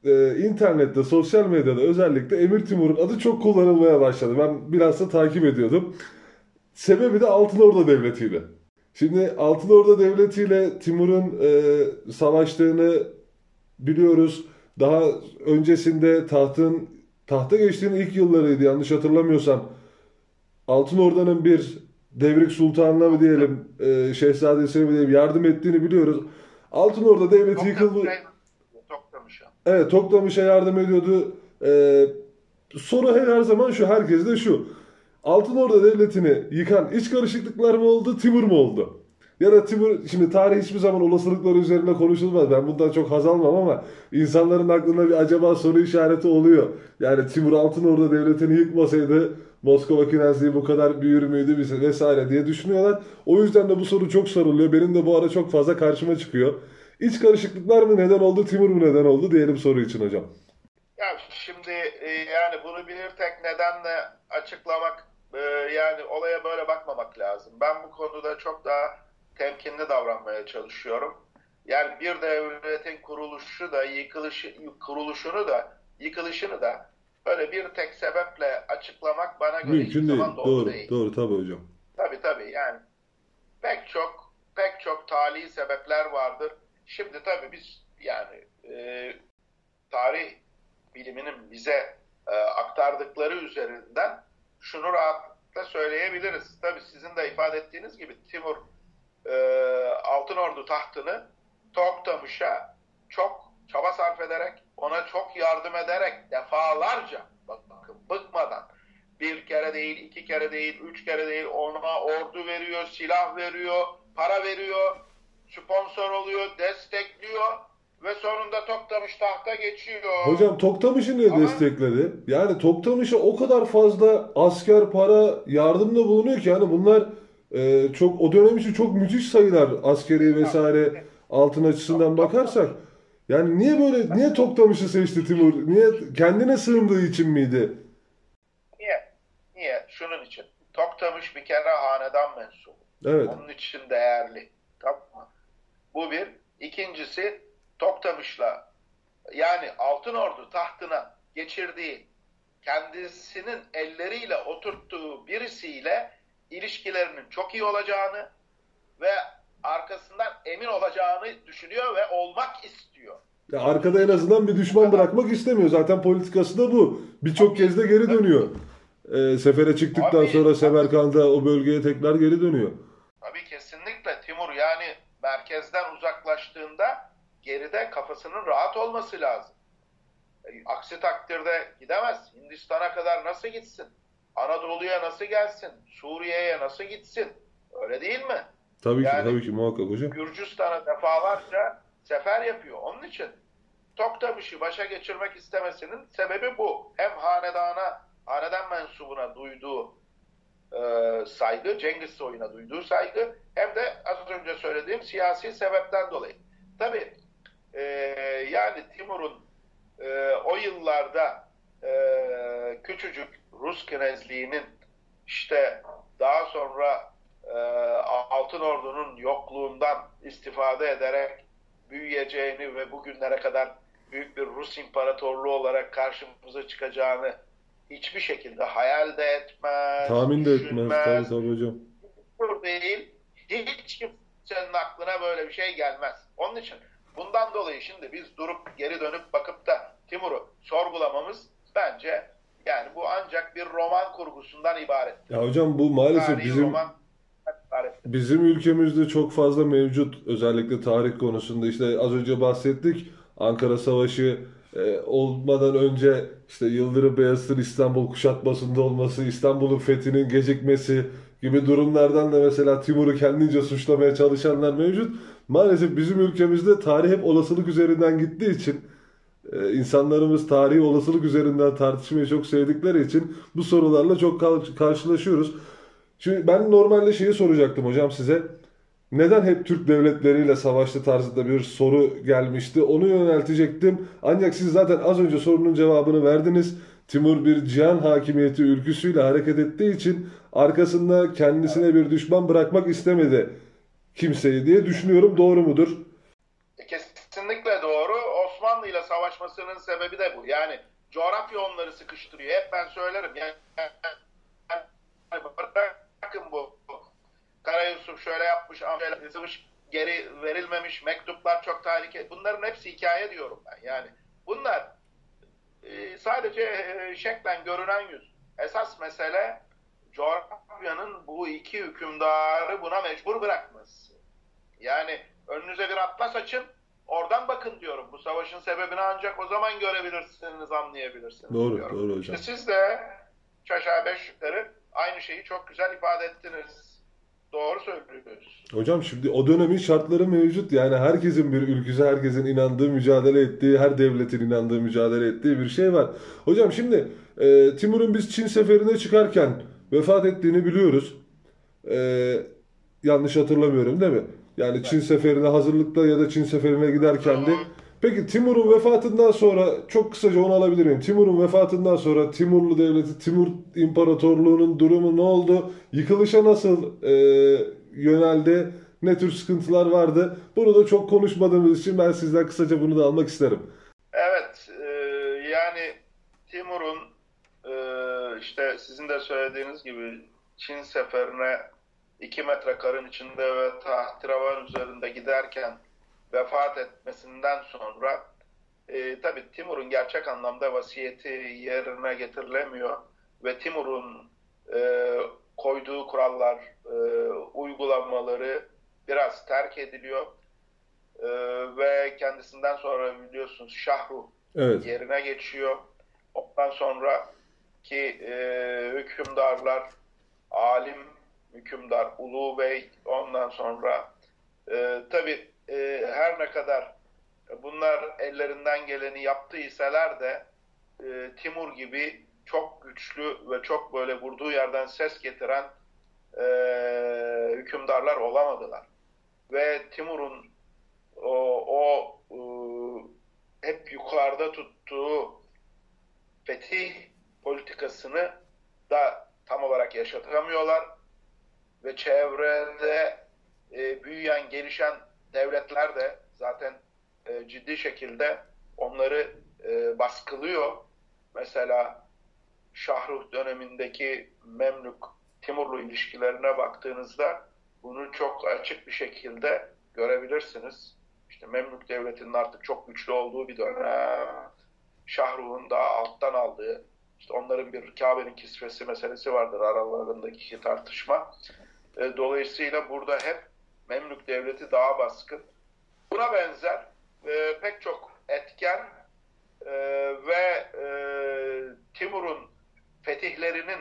e, internette, sosyal medyada özellikle Emir Timur'un adı çok kullanılmaya başladı. Ben bilhassa takip ediyordum. Sebebi de Altınordu Devleti'ydi. Şimdi Altınordu Devleti ile Timur'un e, savaştığını biliyoruz. Daha öncesinde tahtın tahta geçtiğinin ilk yıllarıydı yanlış hatırlamıyorsam. Altınordu'nun bir Devrik Sultan'la mı diyelim, e, şehzadesine mi diyelim yardım ettiğini biliyoruz. Altınordu Devleti yıkıldı. Toktamış'a. Evet Toktamış'a yardım ediyordu. Ee, soru her, zaman şu herkes de şu. Altınordu Devleti'ni yıkan iç karışıklıklar mı oldu Timur mu oldu? Ya da Timur şimdi tarih hiçbir zaman olasılıkları üzerine konuşulmaz. Ben bundan çok haz almam ama insanların aklında bir acaba soru işareti oluyor. Yani Timur Altınordu Devleti'ni yıkmasaydı Moskova Kinezliği bu kadar büyür müydü vesaire diye düşünüyorlar. O yüzden de bu soru çok soruluyor. Benim de bu ara çok fazla karşıma çıkıyor. İç karışıklıklar mı neden oldu, Timur mu neden oldu diyelim soru için hocam. Ya şimdi e, yani bunu bilir tek nedenle açıklamak e, yani olaya böyle bakmamak lazım. Ben bu konuda çok daha temkinli davranmaya çalışıyorum. Yani bir devletin kuruluşu da yıkılışı kuruluşunu da yıkılışını da böyle bir tek sebeple açıklamak bana göre Mümkün değil. zaman doğru, Doğru, değil. doğru tabii hocam. Tabii tabii yani pek çok pek çok tali sebepler vardır. Şimdi tabii biz yani e, tarih biliminin bize e, aktardıkları üzerinden şunu rahatlıkla söyleyebiliriz. Tabii sizin de ifade ettiğiniz gibi Timur e, Altınordu tahtını Toktamış'a çok çaba sarf ederek, ona çok yardım ederek defalarca bakın bıkmadan bir kere değil, iki kere değil, üç kere değil ona ordu veriyor, silah veriyor, para veriyor, sponsor oluyor, destekliyor ve sonunda Toktamış tahta geçiyor. Hocam Toktamış'ı niye Ama- destekledi? Yani Toktamış'a o kadar fazla asker, para, yardımda bulunuyor ki yani bunlar e, çok o dönem için çok müthiş sayılar askeri vesaire altın açısından bakarsak. Yani niye böyle niye Toktamış'ı seçti Timur? Niye kendine sığındığı için miydi? Niye? Niye? Şunun için. Toktamış bir kere hanedan mensubu. Evet. Onun için değerli. Tamam mı? Bu bir. İkincisi Toktamış'la yani Altınordu tahtına geçirdiği kendisinin elleriyle oturttuğu birisiyle ilişkilerinin çok iyi olacağını ve arkasından emin olacağını düşünüyor ve olmak istiyor. Ya arkada en azından bir düşman bırakmak istemiyor. Zaten politikası da bu. Birçok kez de geri dönüyor. E, sefere çıktıktan Tabii. sonra Semerkant'a o bölgeye tekrar geri dönüyor. Tabii kesinlikle Timur yani merkezden uzaklaştığında geride kafasının rahat olması lazım. E, Aksi takdirde gidemez. Hindistan'a kadar nasıl gitsin? Anadolu'ya nasıl gelsin? Suriye'ye nasıl gitsin? Öyle değil mi? Tabii ki Yani- tabii ki muhakkak hocam. Gürcistan'a defalarca sefer yapıyor. Onun için Toktamış'ı başa geçirmek istemesinin sebebi bu. Hem hanedana, hanedan mensubuna duyduğu e, saygı, Cengiz soyuna duyduğu saygı hem de az önce söylediğim siyasi sebepten dolayı. Tabi e, yani Timur'un e, o yıllarda e, küçücük Rus knezliğinin işte daha sonra Altın Ordu'nun yokluğundan istifade ederek büyüyeceğini ve bugünlere kadar büyük bir Rus imparatorluğu olarak karşımıza çıkacağını hiçbir şekilde hayal de etmez, Tahmin de etmez. Tabii tabii hocam. Değil, hiç kimsenin aklına böyle bir şey gelmez. Onun için bundan dolayı şimdi biz durup geri dönüp bakıp da Timur'u sorgulamamız bence yani bu ancak bir roman kurgusundan ibaret. Ya hocam bu maalesef Tarihi bizim roman bizim ülkemizde çok fazla mevcut özellikle tarih konusunda işte az önce bahsettik Ankara Savaşı e, olmadan önce işte Yıldırım Beyazıt'ın İstanbul kuşatmasında olması, İstanbul'un fethinin gecikmesi gibi durumlardan da mesela Timur'u kendince suçlamaya çalışanlar mevcut. Maalesef bizim ülkemizde tarih hep olasılık üzerinden gittiği için e, insanlarımız tarihi olasılık üzerinden tartışmayı çok sevdikleri için bu sorularla çok karşılaşıyoruz. Şimdi ben normalde şeyi soracaktım hocam size. Neden hep Türk devletleriyle savaştı tarzında bir soru gelmişti. Onu yöneltecektim. Ancak siz zaten az önce sorunun cevabını verdiniz. Timur bir cihan hakimiyeti ülküsüyle hareket ettiği için arkasında kendisine bir düşman bırakmak istemedi kimseyi diye düşünüyorum. Doğru mudur? Kesinlikle doğru. Osmanlı ile savaşmasının sebebi de bu. Yani coğrafya onları sıkıştırıyor. Hep ben söylerim. Yani bırakın bu Kara Yusuf şöyle yapmış, şöyle yazılmış, geri verilmemiş, mektuplar çok tehlikeli. Bunların hepsi hikaye diyorum ben. Yani bunlar e, sadece e, şeklen görünen yüz. Esas mesele coğrafyanın bu iki hükümdarı buna mecbur bırakması. Yani önünüze bir atlas açın, oradan bakın diyorum. Bu savaşın sebebini ancak o zaman görebilirsiniz, anlayabilirsiniz Doğru, diyorum. doğru hocam. İşte siz de beş yukarı aynı şeyi çok güzel ifade ettiniz. Doğru söylüyorsunuz. Hocam şimdi o dönemin şartları mevcut. Yani herkesin bir ülküsü, herkesin inandığı, mücadele ettiği, her devletin inandığı, mücadele ettiği bir şey var. Hocam şimdi e, Timur'un biz Çin seferine çıkarken vefat ettiğini biliyoruz. E, yanlış hatırlamıyorum değil mi? Yani Çin seferine hazırlıkta ya da Çin seferine giderken de Peki Timur'un vefatından sonra çok kısaca onu alabilir miyim? Timur'un vefatından sonra Timurlu Devleti, Timur İmparatorluğu'nun durumu ne oldu? Yıkılışa nasıl e, yöneldi? Ne tür sıkıntılar vardı? Bunu da çok konuşmadığımız için ben sizden kısaca bunu da almak isterim. Evet, e, yani Timur'un e, işte sizin de söylediğiniz gibi Çin seferine iki metre karın içinde ve tahtravan üzerinde giderken vefat etmesinden sonra e, tabi Timur'un gerçek anlamda vasiyeti yerine getirilemiyor ve Timur'un e, koyduğu kurallar, e, uygulamaları biraz terk ediliyor e, ve kendisinden sonra biliyorsunuz Şahru evet. yerine geçiyor. Ondan sonra ki e, hükümdarlar, alim hükümdar Ulu Bey ondan sonra e, tabi e, her ne kadar bunlar ellerinden geleni yaptıysalar da e, Timur gibi çok güçlü ve çok böyle vurduğu yerden ses getiren e, hükümdarlar olamadılar. Ve Timur'un o, o e, hep yukarıda tuttuğu fetih politikasını da tam olarak yaşatamıyorlar ve çevrede e, büyüyen, gelişen devletler de zaten e, ciddi şekilde onları e, baskılıyor. Mesela Şahruh dönemindeki Memlük Timurlu ilişkilerine baktığınızda bunu çok açık bir şekilde görebilirsiniz. İşte Memlük Devleti'nin artık çok güçlü olduğu bir dönem. Şahruh'un daha alttan aldığı, işte onların bir Kabe'nin kisvesi meselesi vardır aralarındaki tartışma. E, dolayısıyla burada hep Memlük Devleti daha baskın. Buna benzer e, pek çok etken e, ve e, Timur'un fetihlerinin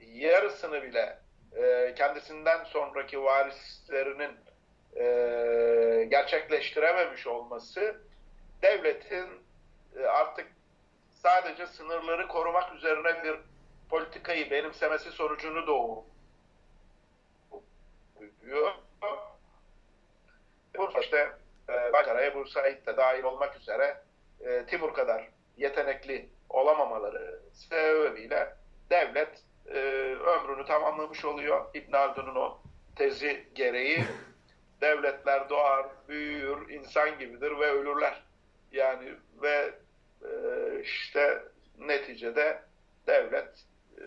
yarısını bile e, kendisinden sonraki varislerinin e, gerçekleştirememiş olması devletin e, artık sadece sınırları korumak üzerine bir politikayı benimsemesi sonucunu doğuruyor. Bursa işte e, Ankara'ya Bursa de dahil olmak üzere e, Timur kadar yetenekli olamamaları sebebiyle devlet e, ömrünü tamamlamış oluyor. İbn Haldun'un o tezi gereği devletler doğar, büyür, insan gibidir ve ölürler. Yani ve e, işte neticede devlet e,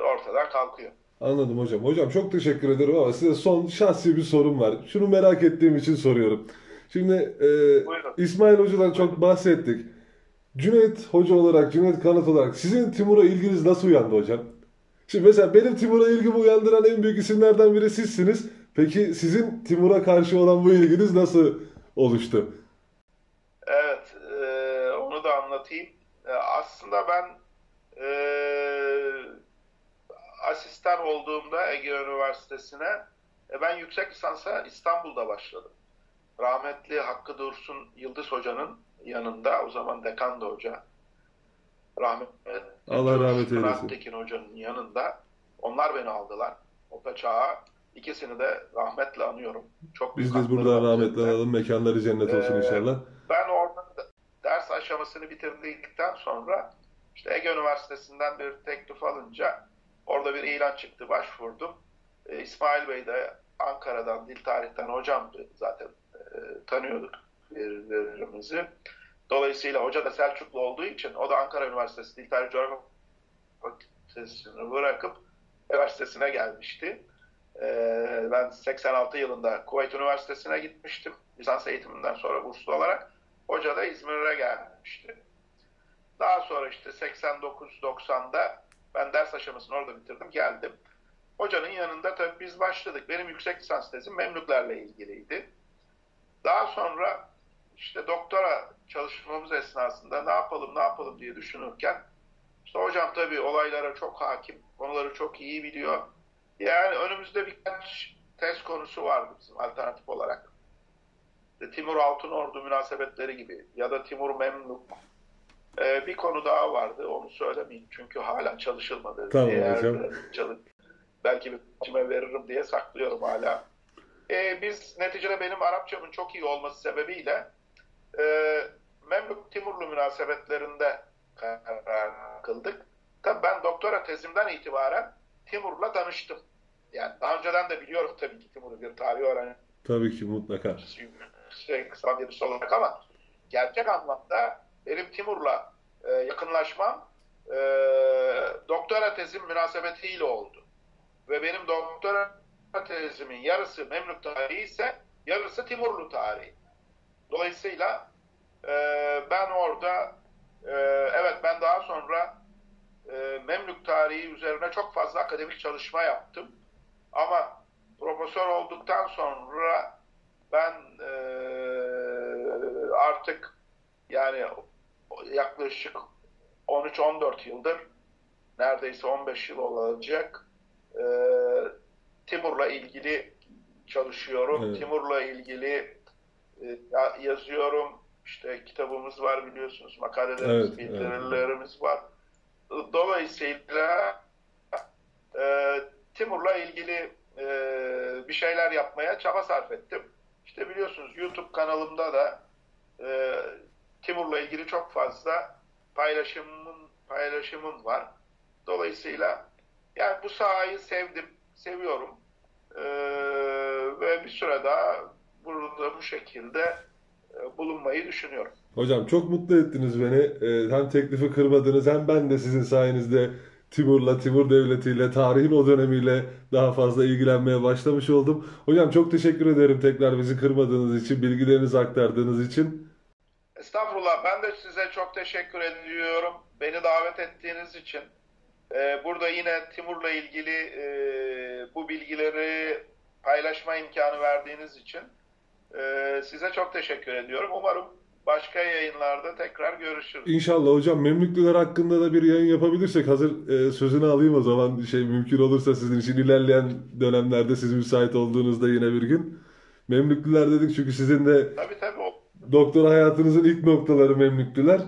ortadan kalkıyor. Anladım hocam. Hocam çok teşekkür ederim ama size son şahsi bir sorum var. Şunu merak ettiğim için soruyorum. Şimdi e, Buyurun. İsmail Hoca'dan çok bahsettik. Cüneyt Hoca olarak, Cüneyt Kanat olarak sizin Timur'a ilginiz nasıl uyandı hocam? Şimdi mesela benim Timur'a ilgimi uyandıran en büyük isimlerden biri sizsiniz. Peki sizin Timur'a karşı olan bu ilginiz nasıl oluştu? Evet, e, onu da anlatayım. E, aslında ben e, asistan olduğumda Ege Üniversitesi'ne e, ben yüksek lisansa İstanbul'da başladım. Rahmetli Hakkı Dursun Yıldız Hoca'nın yanında, o zaman dekan da hoca. Rahmetli Allah rahmet eylesin. Tekin Hoca'nın yanında. Onlar beni aldılar. Orta çağa. İkisini de rahmetle anıyorum. Çok Biz de buradan üzerinde. analım. Mekanları cennet olsun Ee, inşallah. Ben orada da- ders aşamasını bitirdikten sonra işte Ege Üniversitesi'nden bir teklif alınca orada bir ilan çıktı, başvurdum. Ee, İsmail Bey de Ankara'dan, dil tarihten hocamdı zaten e, tanıyorduk birbirimizi. Dolayısıyla hoca da Selçuklu olduğu için o da Ankara Üniversitesi Dil Tarih Coğrafya Fakültesini bırakıp üniversitesine gelmişti. Ee, ben 86 yılında Kuveyt Üniversitesi'ne gitmiştim. Lisans eğitiminden sonra burslu olarak. Hoca da İzmir'e gelmişti. Daha sonra işte 89-90'da ben ders aşamasını orada bitirdim, geldim. Hocanın yanında tabii biz başladık. Benim yüksek lisans tezim Memlüklerle ilgiliydi. Daha sonra işte doktora çalışmamız esnasında ne yapalım ne yapalım diye düşünürken işte hocam tabii olaylara çok hakim, konuları çok iyi biliyor. Yani önümüzde birkaç test konusu vardı bizim alternatif olarak. Timur Altınordu münasebetleri gibi ya da Timur Memluk. Ee, bir konu daha vardı, onu söylemeyeyim çünkü hala çalışılmadı. Tamam Eğer hocam. çalı- belki bir kime veririm diye saklıyorum hala. Ee, biz neticede benim Arapçamın çok iyi olması sebebiyle e, Memlük Timurlu münasebetlerinde karar kıldık. Tabii ben doktora tezimden itibaren Timur'la tanıştım. Yani daha önceden de biliyorum tabii ki Timur'u bir tarih öğrencisi Tabii ki mutlaka. şey, kısa birisi olarak ama gerçek anlamda benim Timur'la e, yakınlaşmam e, doktora tezim münasebetiyle oldu. Ve benim doktora tezimin yarısı Memlük tarihi ise yarısı Timurlu tarihi. Dolayısıyla e, ben orada e, evet ben daha sonra e, Memlük tarihi üzerine çok fazla akademik çalışma yaptım. Ama profesör olduktan sonra ben e, artık yani yaklaşık 13-14 yıldır neredeyse 15 yıl olacak e, Timur'la ilgili çalışıyorum. Evet. Timur'la ilgili e, ya- yazıyorum. İşte kitabımız var biliyorsunuz. Makalelerimiz, Evet, evet. bildirilerimiz var. Dolayısıyla e, Timur'la ilgili e, bir şeyler yapmaya çaba sarf ettim. İşte biliyorsunuz YouTube kanalımda da e, Timur'la ilgili çok fazla paylaşımım paylaşımım var. Dolayısıyla yani bu sahayı sevdim, seviyorum. E, ve bir süre daha burada bu şekilde e, bulunmayı düşünüyorum. Hocam çok mutlu ettiniz beni. Ee, hem teklifi kırmadınız hem ben de sizin sayenizde Timur'la, Timur Devleti'yle, tarihin o dönemiyle daha fazla ilgilenmeye başlamış oldum. Hocam çok teşekkür ederim tekrar bizi kırmadığınız için, bilgilerinizi aktardığınız için. Estağfurullah. Ben de size çok teşekkür ediyorum. Beni davet ettiğiniz için. Ee, burada yine Timur'la ilgili e, bu bilgileri paylaşma imkanı verdiğiniz için e, size çok teşekkür ediyorum. Umarım başka yayınlarda tekrar görüşürüz. İnşallah hocam Memlüklüler hakkında da bir yayın yapabilirsek hazır e, sözünü alayım o zaman şey mümkün olursa sizin için ilerleyen dönemlerde siz müsait olduğunuzda yine bir gün. Memlüklüler dedik çünkü sizin de Tabii tabii doktor hayatınızın ilk noktaları Memlüklüler.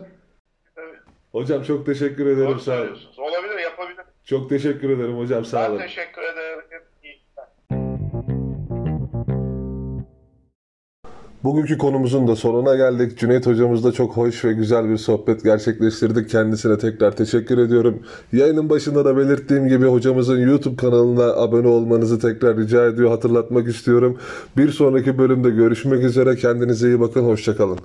Evet. Hocam çok teşekkür ederim. Doğru sağ olun. Olabilir, yapabilir. Çok teşekkür ederim hocam. Sağ olun. Ben teşekkür ederim. Bugünkü konumuzun da sonuna geldik. Cüneyt hocamızla çok hoş ve güzel bir sohbet gerçekleştirdik. Kendisine tekrar teşekkür ediyorum. Yayının başında da belirttiğim gibi hocamızın YouTube kanalına abone olmanızı tekrar rica ediyor, hatırlatmak istiyorum. Bir sonraki bölümde görüşmek üzere. Kendinize iyi bakın. Hoşçakalın.